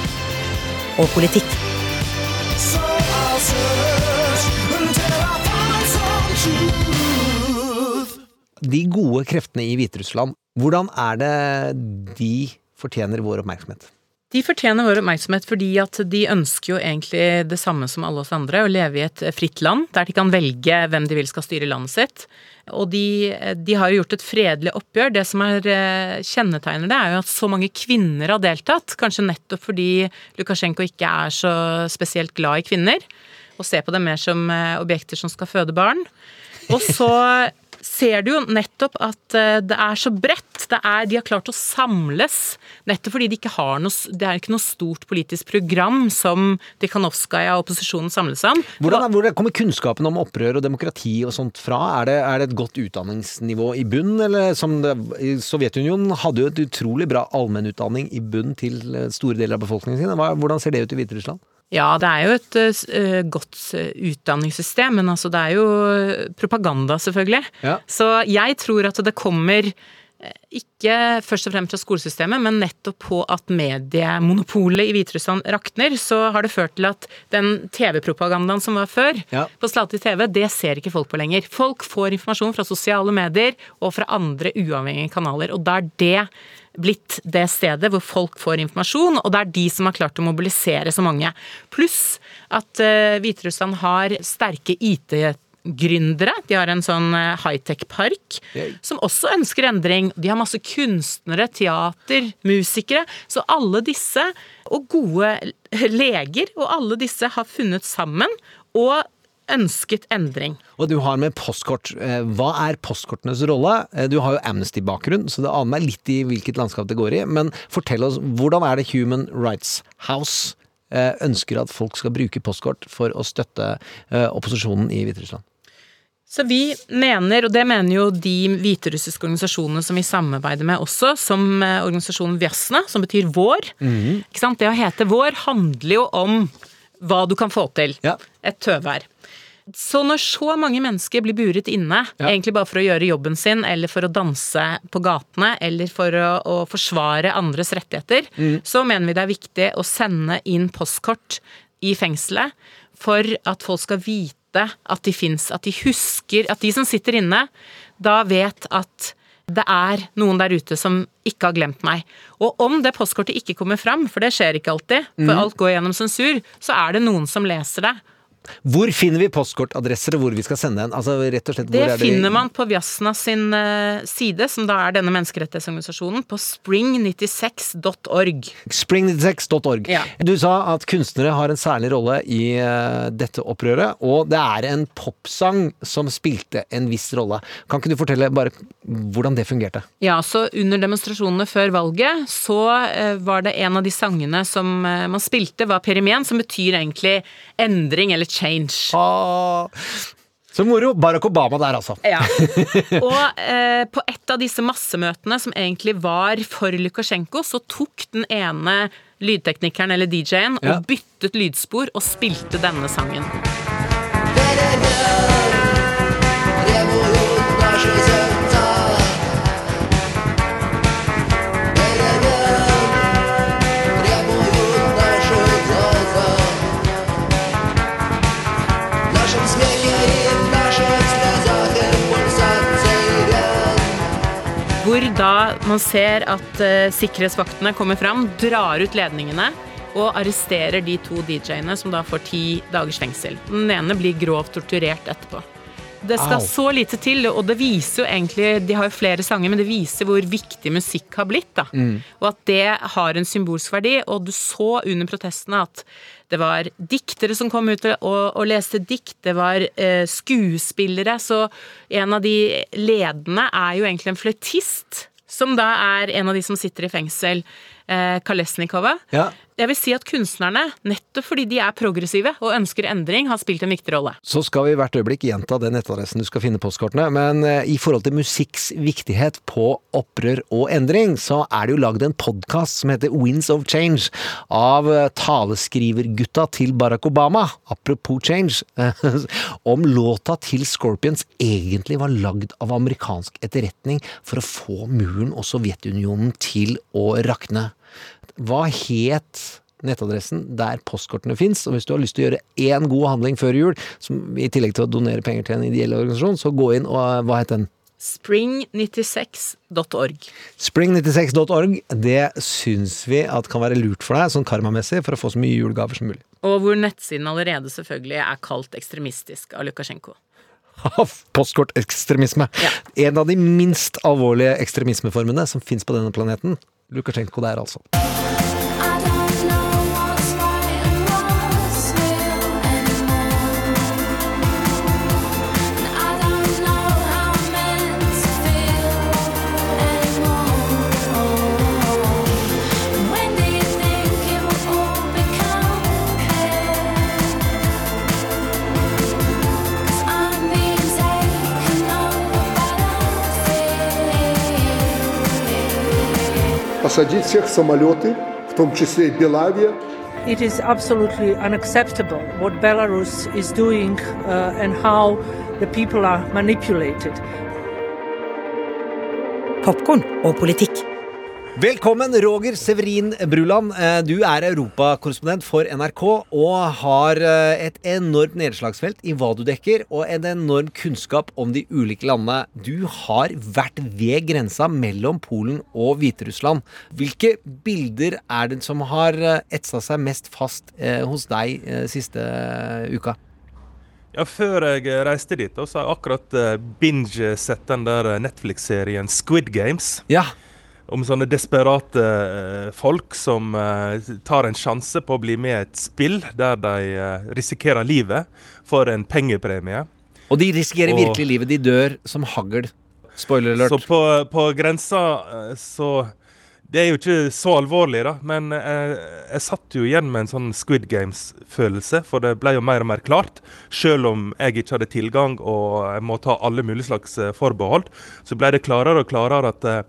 og politikk. De gode kreftene i Hviterussland, hvordan er det de fortjener vår oppmerksomhet? De fortjener vår oppmerksomhet fordi at de ønsker jo egentlig det samme som alle oss andre, å leve i et fritt land der de kan velge hvem de vil skal styre landet sitt. Og de, de har jo gjort et fredelig oppgjør. Det som er eh, kjennetegner det, er jo at så mange kvinner har deltatt. Kanskje nettopp fordi Lukasjenko ikke er så spesielt glad i kvinner, og ser på dem mer som eh, objekter som skal føde barn. Og så ser du jo nettopp at eh, det er så bredt. Det er, de har klart å samles nettopp fordi de ikke har noe, det er ikke noe stort politisk program som Tikhanovskaja og opposisjonen samles om. Hvordan er, hvor kommer kunnskapen om opprør og demokrati og sånt fra? Er det, er det et godt utdanningsnivå i bunn, eller som det, i Sovjetunionen hadde jo et utrolig bra allmennutdanning i bunn til eh, store deler av befolkningen sin. Hvordan ser det ut i Hviterussland? Ja, det er jo et uh, godt eh, utdanningssystem, men altså det er jo eh, propaganda, selvfølgelig. Ja. Så jeg tror at det kommer ikke først og fremst fra skolesystemet, men nettopp på at mediemonopolet i Hviterussland rakner, så har det ført til at den TV-propagandaen som var før, Ja. på statlig TV, det ser ikke folk på lenger. Folk får informasjon fra sosiale medier og fra andre uavhengige kanaler, og da er det blitt det stedet hvor folk får informasjon, og det er de som har klart å mobilisere så mange. Pluss at uh, Hviterussland har sterke IT-gründere. De har en sånn eh, high-tech-park som også ønsker endring. De har masse kunstnere, teater, musikere. Så alle disse, og gode leger, og alle disse har funnet sammen og ønsket endring. Og du har med postkort. Eh, Hva er postkortenes rolle? Eh, Du har jo Amnesty-bakgrunn, så det aner meg litt i hvilket landskap det går i. Men fortell oss, hvordan er det Human Rights House ønsker at folk skal bruke postkort for å støtte opposisjonen i Hviterussland? Så vi mener, og det mener jo de hviterussiske organisasjonene som vi samarbeider med også, som eh, organisasjonen Vjasna, som betyr vår. Sant? Det å hete vår handler jo om hva du kan få til. Et tøvær. Så når så mange mennesker blir buret inne, egentlig bare for å gjøre jobben sin, eller for å danse på gatene, eller for å, å forsvare andres rettigheter, så mener vi det er viktig å sende inn postkort i fengselet for at folk skal vite at de fins, at de husker At de som sitter inne, da vet at det er noen der ute som ikke har glemt meg. Og om det postkortet ikke kommer fram, for det skjer ikke alltid, for Mhm. alt går gjennom sensur, så er det noen som leser det. Hvor finner vi postkortadresser og hvor vi skal sende den? Altså slett, hvor Det det finner man på Vjasna sin eh, side, som da er denne menneskerettighetsorganisasjonen, på spring96.org. Spring96.org. Ja. Du sa at kunstnere har en særlig rolle i eh, dette opprøret, og det er en popsang som spilte en viss rolle. Kan ikke du fortelle bare hvordan det fungerte? Ja, så under demonstrasjonene før valget, så eh, var det en av de sangene som man spilte, var Perimen, som betyr egentlig endring eller change. Ah. Så moro. Barack Obama der, altså. Ja. Og eh, på et av disse massemøtene som egentlig var for Lukasjenko, så tok den ene lydteknikeren eller DJ-en ja. og byttet lydspor og spilte denne sangen. Da, da, da. Da man ser at eh, sikkerhetsvaktene kommer fram, drar ut ledningene og arresterer de to DJ-ene som da får ti dagers fengsel. Den ene blir grovt torturert etterpå. Det skal Au. så lite til, og det viser jo egentlig De har jo flere sanger, men det viser hvor viktig musikk har blitt. da. Mm. Og at det har en symbolsk verdi. Og du så under protestene at det var diktere som kom ut og, og leste dikt, det var eh, skuespillere. Så en av de ledende er jo egentlig en fløytist, som da er en av de som sitter i fengsel. Eh, Kalesnikova. Ja. Jeg vil si at kunstnerne, nettopp fordi de er progressive og ønsker endring, har spilt en viktig rolle. Så skal vi hvert øyeblikk gjenta den nettadressen du skal finne postkortene, men eh, i forhold til musikks viktighet på opprør og endring, så er det jo lagd en podkast som heter Winds of Change av eh, taleskrivergutta til Barack Obama, apropos change, om låta til Scorpions egentlig var lagd av amerikansk etterretning for å få muren og Sovjetunionen til å rakne. Hva het nettadressen der postkortene fins? Og hvis du har lyst til å gjøre én god handling før jul, som, i tillegg til å donere penger til en ideell organisasjon, så gå inn og hva het den? Spring96.org. Spring96.org. Det syns vi at kan være lurt for deg, sånn karmamessig, for å få så mye julegaver som mulig. Og hvor nettsiden allerede selvfølgelig er kalt ekstremistisk av Lukasjenko. Postkortekstremisme. En av de minst alvorlige ekstremismeformene som fins på denne planeten. Lukasjenko der, altså. Посадить всех в самолеты, в том числе и Белавия, it is absolutely unacceptable what Belarus is doing uh, and how the people are manipulated. Popkorn og politikk. Velkommen, Roger Severin Bruland. Eh, Du er europakorrespondent for NRK og har eh, et enormt nedslagsfelt i hva du dekker, og en enorm kunnskap om de ulike landene. Du har vært ved grensa mellom Polen og Hviterussland. Hvilke bilder er det som har eh, etsa seg mest fast hos deg siste uka? Ja, Før jeg reiste dit, så har jeg akkurat binge-sett den der Netflix-serien Squid Games. Ja. Om sånne desperate eh, folk som eh, tar en sjanse på å bli med i et spill der de eh, risikerer livet for en pengepremie. Og de risikerer Og- virkelig livet. De dør som hagl. Spoiler alert. Så på, på grensa så Det er jo ikke så alvorlig, da, men jeg, jeg satt jo igjen med en sånn Squid Games-følelse, for det ble jo mer og mer klart. Selv om jeg ikke hadde tilgang og jeg må ta alle mulige slags eh, forbehold, så ble det klarere og klarere at eh,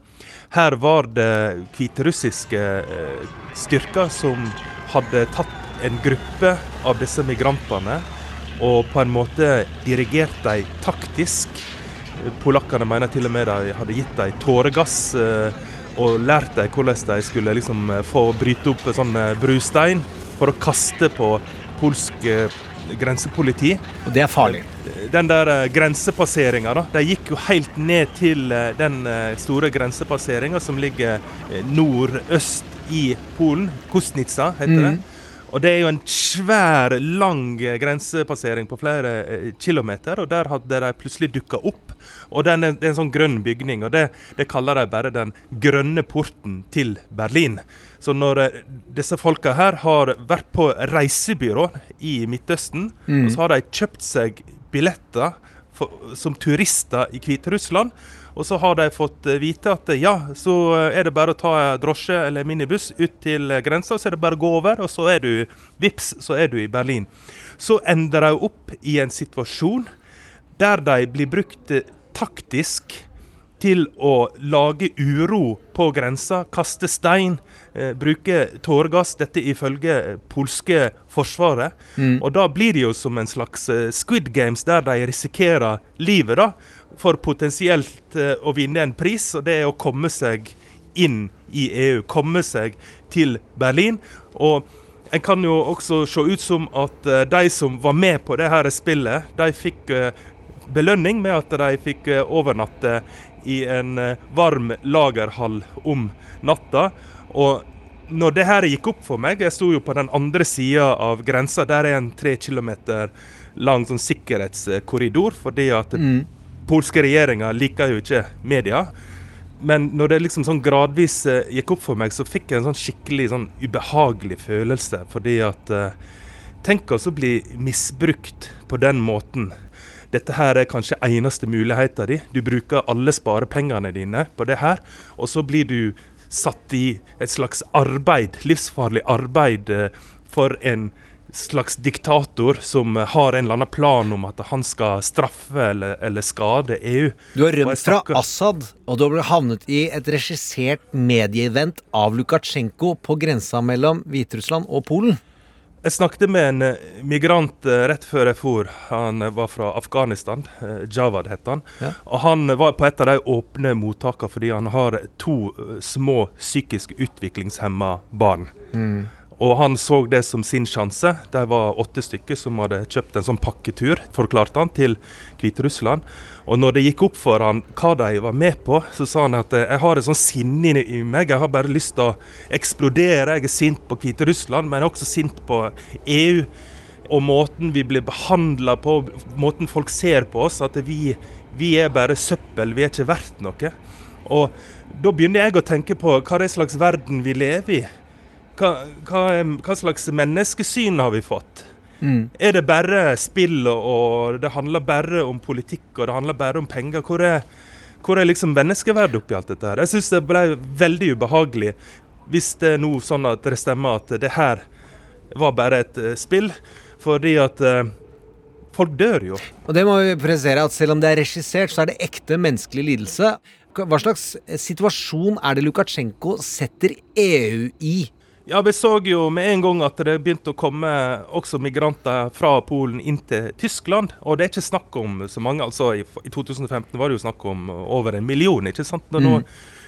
her var det hviterussiske eh, styrker som hadde tatt en gruppe av disse migrantene og på en måte dirigert dem taktisk. Polakkene mener til og med de hadde gitt dem tåregass eh, og lært dem hvordan de skulle liksom eh, få bryte opp sånn eh, brustein for å kaste på polsk eh, grensepoliti. Og det er farlig. Den der grensepasseringa, da. De gikk jo helt ned til den store grensepasseringa som ligger nordøst i Polen. Kostnica heter mm. det. Og det er jo en svær, lang grensepassering på flere eh, kilometer, og der hadde de plutselig dukka opp. Og den det er en sånn grønn bygning, og det, det kaller de bare den grønne porten til Berlin. Så når eh, disse folka her har vært på reisebyrå i Midtøsten, Mm. og så har de kjøpt seg billetter for, som turister i Hviterussland, og så har de fått eh, vite at eh, ja, så eh, er det bare å ta drosje eller minibuss ut til grensa, så er det bare å gå over, og så er du vips, så er du i Berlin. Så ender de opp i en situasjon der de blir brukt taktisk til å lage uro på grensa, kaste stein, eh, bruke tåregass. Dette ifølge polske forsvaret. Mm. Og da blir det jo som en slags eh, Squid Games, der de risikerer livet da, for potensielt eh, å vinne en pris, og det er å komme seg inn i EU. Komme seg til Berlin. Og en kan jo også se ut som at eh, de som var med på det her spillet, de fikk eh, belønning med at de fikk overnatte i en varm lagerhall om natta. Og når det her gikk opp for meg, jeg sto jo på den andre sida av grensa, der er en tre kilometer lang sånn sikkerhetskorridor, fordi at Mm. Polske regjeringa liker jo ikke media. Men når det liksom sånn gradvis eh, gikk opp for meg, så fikk jeg en sånn skikkelig sånn ubehagelig følelse. Fordi at eh, Tenk oss å bli misbrukt på den måten. Dette her er kanskje eneste muligheten din. Du bruker alle sparepengene dine på det her, og så blir du satt i et slags arbeid, livsfarlig arbeid eh, for en slags diktator som eh, har en eller annen plan om at han skal straffe eller, eller skade EU. Du har rømt fra Assad, og du har havnet i et regissert medieevent av Lukasjenko på grensa mellom Hviterussland og Polen. Jeg snakket med en eh, migrant eh, rett før jeg for. Han var fra Afghanistan. Javad het han. Ja. Og han var på et av de åpne mottakene fordi han har to små psykisk utviklingshemma barn. Mm. Og han så det som sin sjanse. De var åtte stykker som hadde kjøpt en sånn pakketur, forklarte han, til Hviterussland. Og når det gikk opp for han hva de var med på, så sa han at eh, jeg har et sånn sinne i- i meg. Jeg har bare lyst til å eksplodere. Jeg er sint på Hviterussland, men jeg er også sint på EU. Og måten vi blir behandla på, måten folk ser på oss. At vi, vi er bare søppel, vi er ikke verdt noe. Og da begynner jeg å tenke på hva det er slags verden vi lever i. Hva, hva, hva slags menneskesyn har vi fått? Mm. Er det bare spill, og, det handler bare om politikk og det handler bare om penger? Hvor er, hvor er liksom menneskeverdet oppi alt dette her? Jeg syns det ble veldig ubehagelig hvis det er nå sånn at det stemmer at det her var bare et uh, spill. Fordi at uh, folk dør jo. Og det må vi presisere at selv om det er regissert, så er det ekte menneskelig lidelse. Hva slags situasjon er det Lukasjenko setter EU i? Ja, vi så jo med en gang at det begynte å komme også migranter fra Polen inn til Tyskland. Og det er ikke snakk om så mange. altså I, i 2015 var det jo snakk om over en million. ikke sant? Når nå,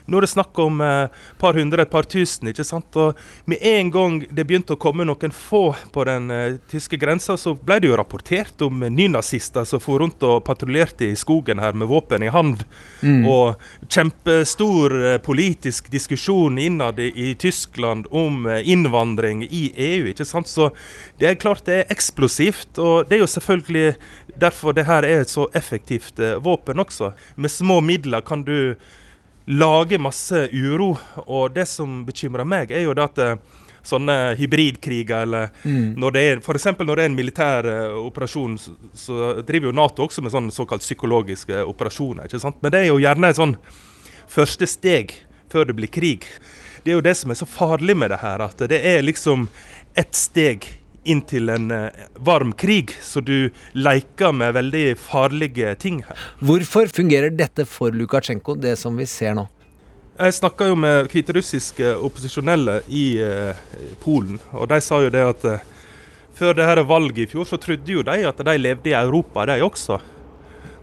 nå er det snakk om et eh, par hundre, et par tusen. ikke sant? Og med en gang det begynte å komme noen få på den eh, tyske grensa, så ble det jo rapportert om nynazister som for rundt og patruljerte i skogen her med våpen i hand. Mm. Og kjempestor eh, politisk diskusjon innad i, Tyskland om eh, innvandring i EU. ikke sant? Så det er klart det er eksplosivt. Og det er jo selvfølgelig derfor det her er et så effektivt eh, våpen også. Med små midler kan du lage masse uro. Og det som bekymrer meg, er jo det at eh, sånne hybridkriger, eller Mm. når det er f.eks. når det er en militær uh, operasjon, så, så driver jo Nato også med sånne såkalt psykologiske operasjoner. ikke sant? Men det er jo gjerne et sånn første steg før det blir krig. Det er jo det som er så farlig med det her, at det er liksom ett steg inn til en eh, varm krig, så du leker med veldig farlige ting her. Hvorfor fungerer dette for Lukasjenko, det som vi ser nå? Jeg snakka jo med hviterussiske opposisjonelle i eh, Polen, og de sa jo det at eh, før det her valget i fjor, så trodde jo de at de levde i Europa, de også.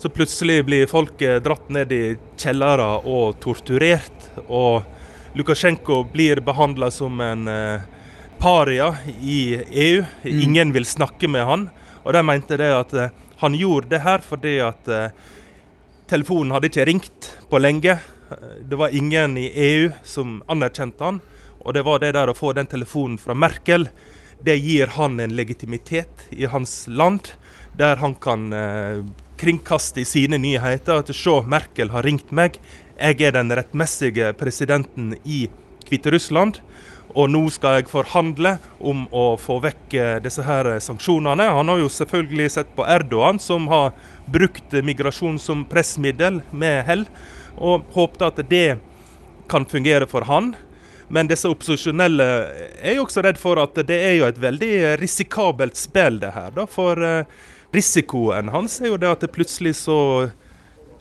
Så plutselig blir folk dratt ned i kjellere og torturert, og Lukasjenko blir behandla som en eh, paria i EU. Ingen vil snakke med han. Og de mente det at eh, han gjorde det her fordi at eh, telefonen hadde ikke ringt på lenge. Det var ingen i EU som anerkjente han. Og det var det der å få den telefonen fra Merkel. Det gir han en legitimitet i hans land, der han kan eh, kringkaste i sine nyheter at se, Merkel har ringt meg. Jeg er den rettmessige presidenten i Hviterussland. Og nå skal jeg forhandle om å få vekk eh, disse her sanksjonene. Han har jo selvfølgelig sett på Erdogan, som har brukt migrasjon som pressmiddel med hell, og håpet at det kan fungere for han. Men disse opposisjonelle er jo også redd for at det er jo et veldig risikabelt spill, det her. Da. For eh, risikoen hans er jo det at det plutselig så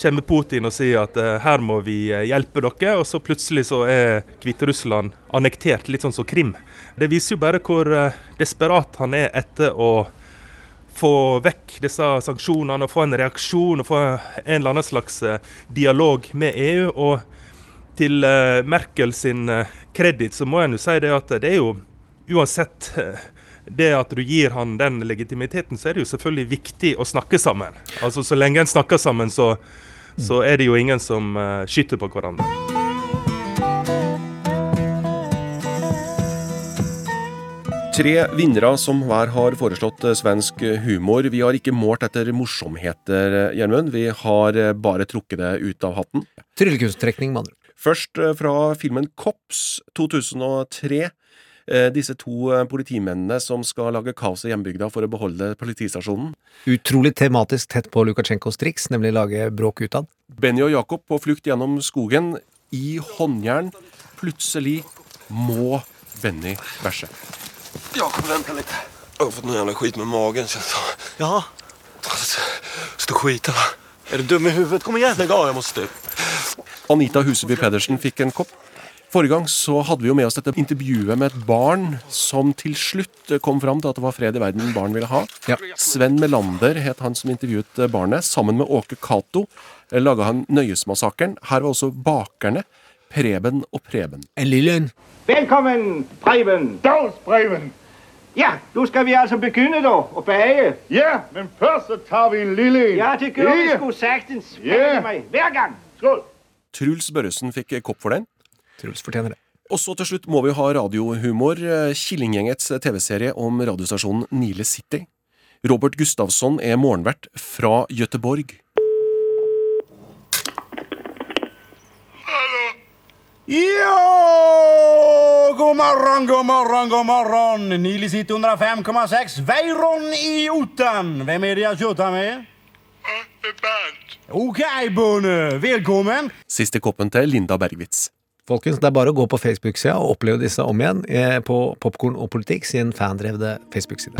kommer Putin og sier at eh, her må vi eh, hjelpe dere, og så plutselig så er Hviterussland annektert, litt sånn som Krim. Det viser jo bare hvor eh, desperat han er etter å få vekk disse sanksjonene, og få en reaksjon og få en eller annen slags dialog med EU. Og til Merkel sin kreditt så må en jo si det at det er jo uansett det at du gir han den legitimiteten, så er det jo selvfølgelig viktig å snakke sammen. Altså Så lenge en snakker sammen, så, så er det jo ingen som uh, skyter på hverandre. Tre vinnere som hver har foreslått eh, svensk humor. Vi har ikke målt etter morsomheter, eh, Gjermund. Vi har eh, bare trukket det ut av hatten. Tryllekunstrekning, med andre. Først eh, fra filmen Kops 2003. Eh, Disse to eh, politimennene som skal lage kaos i hjembygda for å beholde politistasjonen. Utrolig tematisk tett på Lukasjenkos triks, nemlig lage bråk utad. Benny og Jakob på flukt gjennom skogen i håndjern. Plutselig må Benny bæsje. Jakob, vent litt. Jeg har fått noe jævla skit med magen kjent det. Ja? Stå skiten va? Er du dum i huvudet? Kom igjen! Lägg av, jeg måste upp. Anita Huseby Pedersen fikk en kopp. Forrige gang så hadde vi jo med oss dette intervjuet med et barn som til slutt kom fram til at det var fred i verden barn ville ha. Sven Melander het han som intervjuet barnet. Sammen med Åke Cato laga han Nøyesmassakren. Her var også bakerne Preben og Preben. En lille en. Velkommen, Preben. Dags, Preben. Ja, nå skal vi altså begynne da, å bake. Ja, men først så tar vi en lille en. Ja, det gjør vi skulle sgu sagtens. Ja. Hver gang. Skål. Truls Børresen fikk kopp for den. Truls fortjener det. Og så til slutt må vi ha radiohumor. Eh, Killinggjengets TV-serie om radiostasjonen Nile City. Robert Gustavsson er morgenvert fra Gøteborg. Ja, god morgon, god morgon, god morgon. Nile City 105,6. Veiron i Otan. Hvem er det jeg tjötar med? Bernt. OK, Bonne. Velkommen. Siste koppen til Linda Bergwitz. Folkens, det er bare å gå på Facebook-sida og oppleve disse om igjen eh, på Popkorn og politikk sin fandrevde Facebook-side.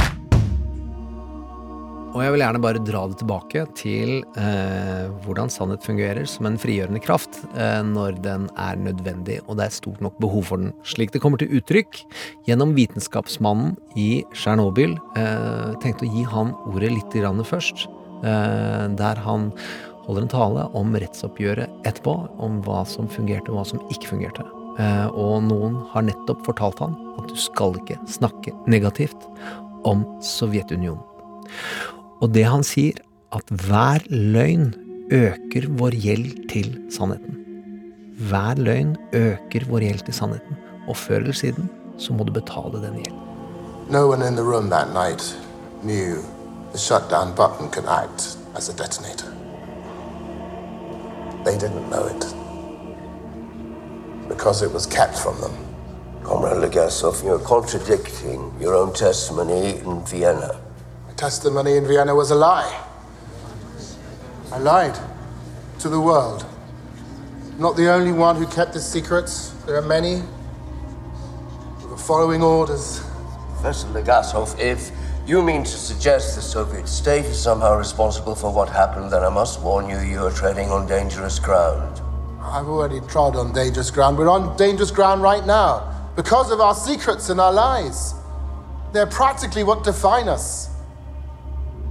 Og jeg vil gjerne bare dra det tilbake til eh, hvordan sannhet fungerer som en frigjørende kraft eh, når den er nødvendig og det er stort nok behov for den. Slik det kommer til uttrykk gjennom vitenskapsmannen i Tsjernobyl. Eh, tenkte å gi han ordet litt først. Eh, der han holder en tale om rettsoppgjøret etterpå, om hva som fungerte og hva som ikke fungerte. Eh, og noen har nettopp fortalt han at du skal ikke snakke negativt om Sovjetunionen. Og det han sier, at hver løgn øker vår gjeld til sannheten. Hver løgn øker vår gjeld til sannheten, og før eller siden så må du betale den gjelden. No one in the room that night knew the shutdown button could act as a detonator. They didn't know it. Because it was kept from them. Comrade Legasov, you're contradicting your own testimony in Vienna. My testimony in Vienna was a lie. I lied to the world. I'm not the only one who kept the secrets. There are many who were following orders. Professor Legasov, if you mean to suggest the Soviet state is somehow responsible for what happened, then I must warn you, you are treading on dangerous ground. I've already trod on dangerous ground. We're on dangerous ground right now because of our secrets and our lies. They're practically what define us.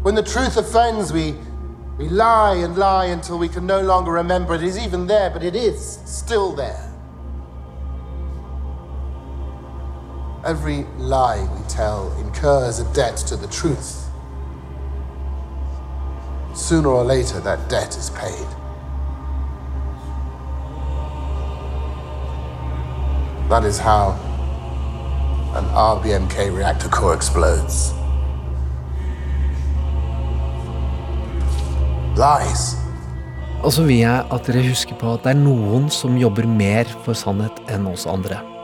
When the truth offends, we, we lie and lie until we can no longer remember it is even there, but it is still there. Every lie we tell incurs a debt to the truth. Sooner or later, that debt is paid. That is how an RBMK reactor core explodes. Lies. Og så vil jeg at dere husker på at det er noen som jobber mer for sannhet enn oss andre.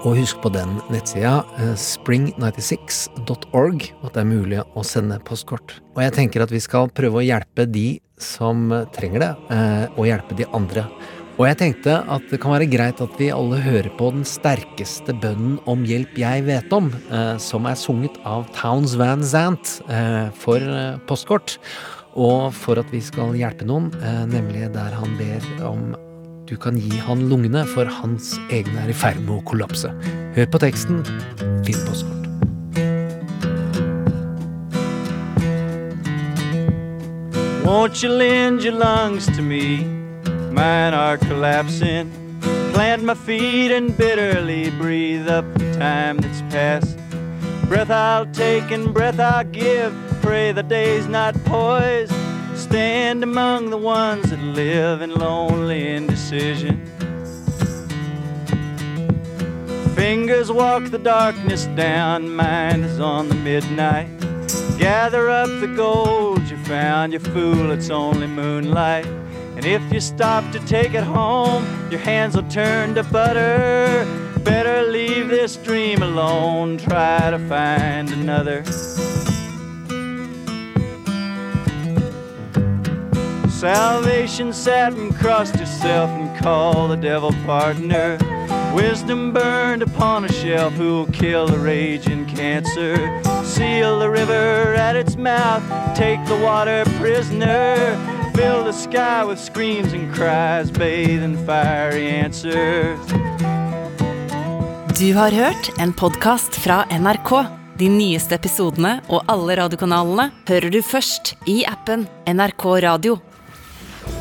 Og husk på den nettsida, eh, spring96.org, at det er mulig å sende postkort. Og jeg tenker at vi skal prøve å hjelpe de som trenger det, eh, og hjelpe de andre. Og jeg tenkte at det kan være greit at vi alle hører på den sterkeste bønnen om hjelp jeg vet om, eh, som er sunget av Towns Van Zant for postkort. Og for at vi skal hjelpe noen, nemlig der han ber om du kan gi han lungene, for hans egne er i ferd med å kollapse. Hør på teksten, finn postkort. Won't you lend your lungs to me? Mine are collapsing. Plant my feet and bitterly breathe up the time that's past. Breath I'll take and breath I'll give. Pray the day's not poised. Stand among the ones that live in lonely indecision. Fingers walk the darkness down, mind is on the midnight. Gather up the gold you found, you fool, it's only moonlight. And if you stop to take it home, your hands will turn to butter. Better leave this dream alone, try to find another. Salvation sat and crossed yourself and called the devil partner. Wisdom burned upon a shelf who'll kill the raging cancer. Seal the river at its mouth, take the water prisoner. Fill the sky with screams and cries, bathe in fiery answers. Du har hørt en podkast fra NRK. De nyeste episodene og alle radiokanalene hører du først i appen NRK Radio.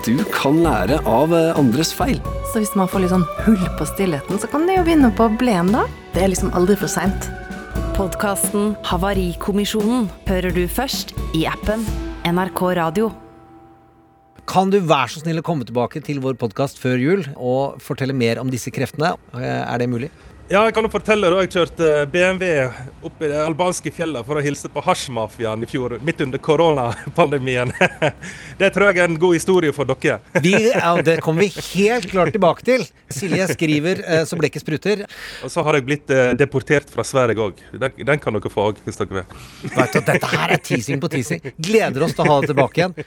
Du kan lære av eh, andres feil. Så hvis man får litt sånn hull på stillheten, så kan det jo begynne på blen, da. Det er liksom aldri for seint. Podkasten Havarikommisjonen hører du først i appen NRK Radio. Kan du være så snill å komme tilbake til vår podkast før jul og fortelle mer om disse kreftene? Eh, Er det mulig? Ja, jeg kan jo fortelle da jeg kjørte BMW opp i de albanske fjellene for å hilse på hasjmafiaen i fjor, midt under koronapandemien. Det tror jeg er en god historie for dere. Vi, ja, det kommer vi helt klart tilbake til. Silje skriver eh, så blekket spruter. Og så har jeg blitt eh, deportert fra Sverige òg. Den, den kan dere få òg, hvis dere vil. Vet du, dette her er teasing på teasing. Gleder oss til å ha det tilbake igjen.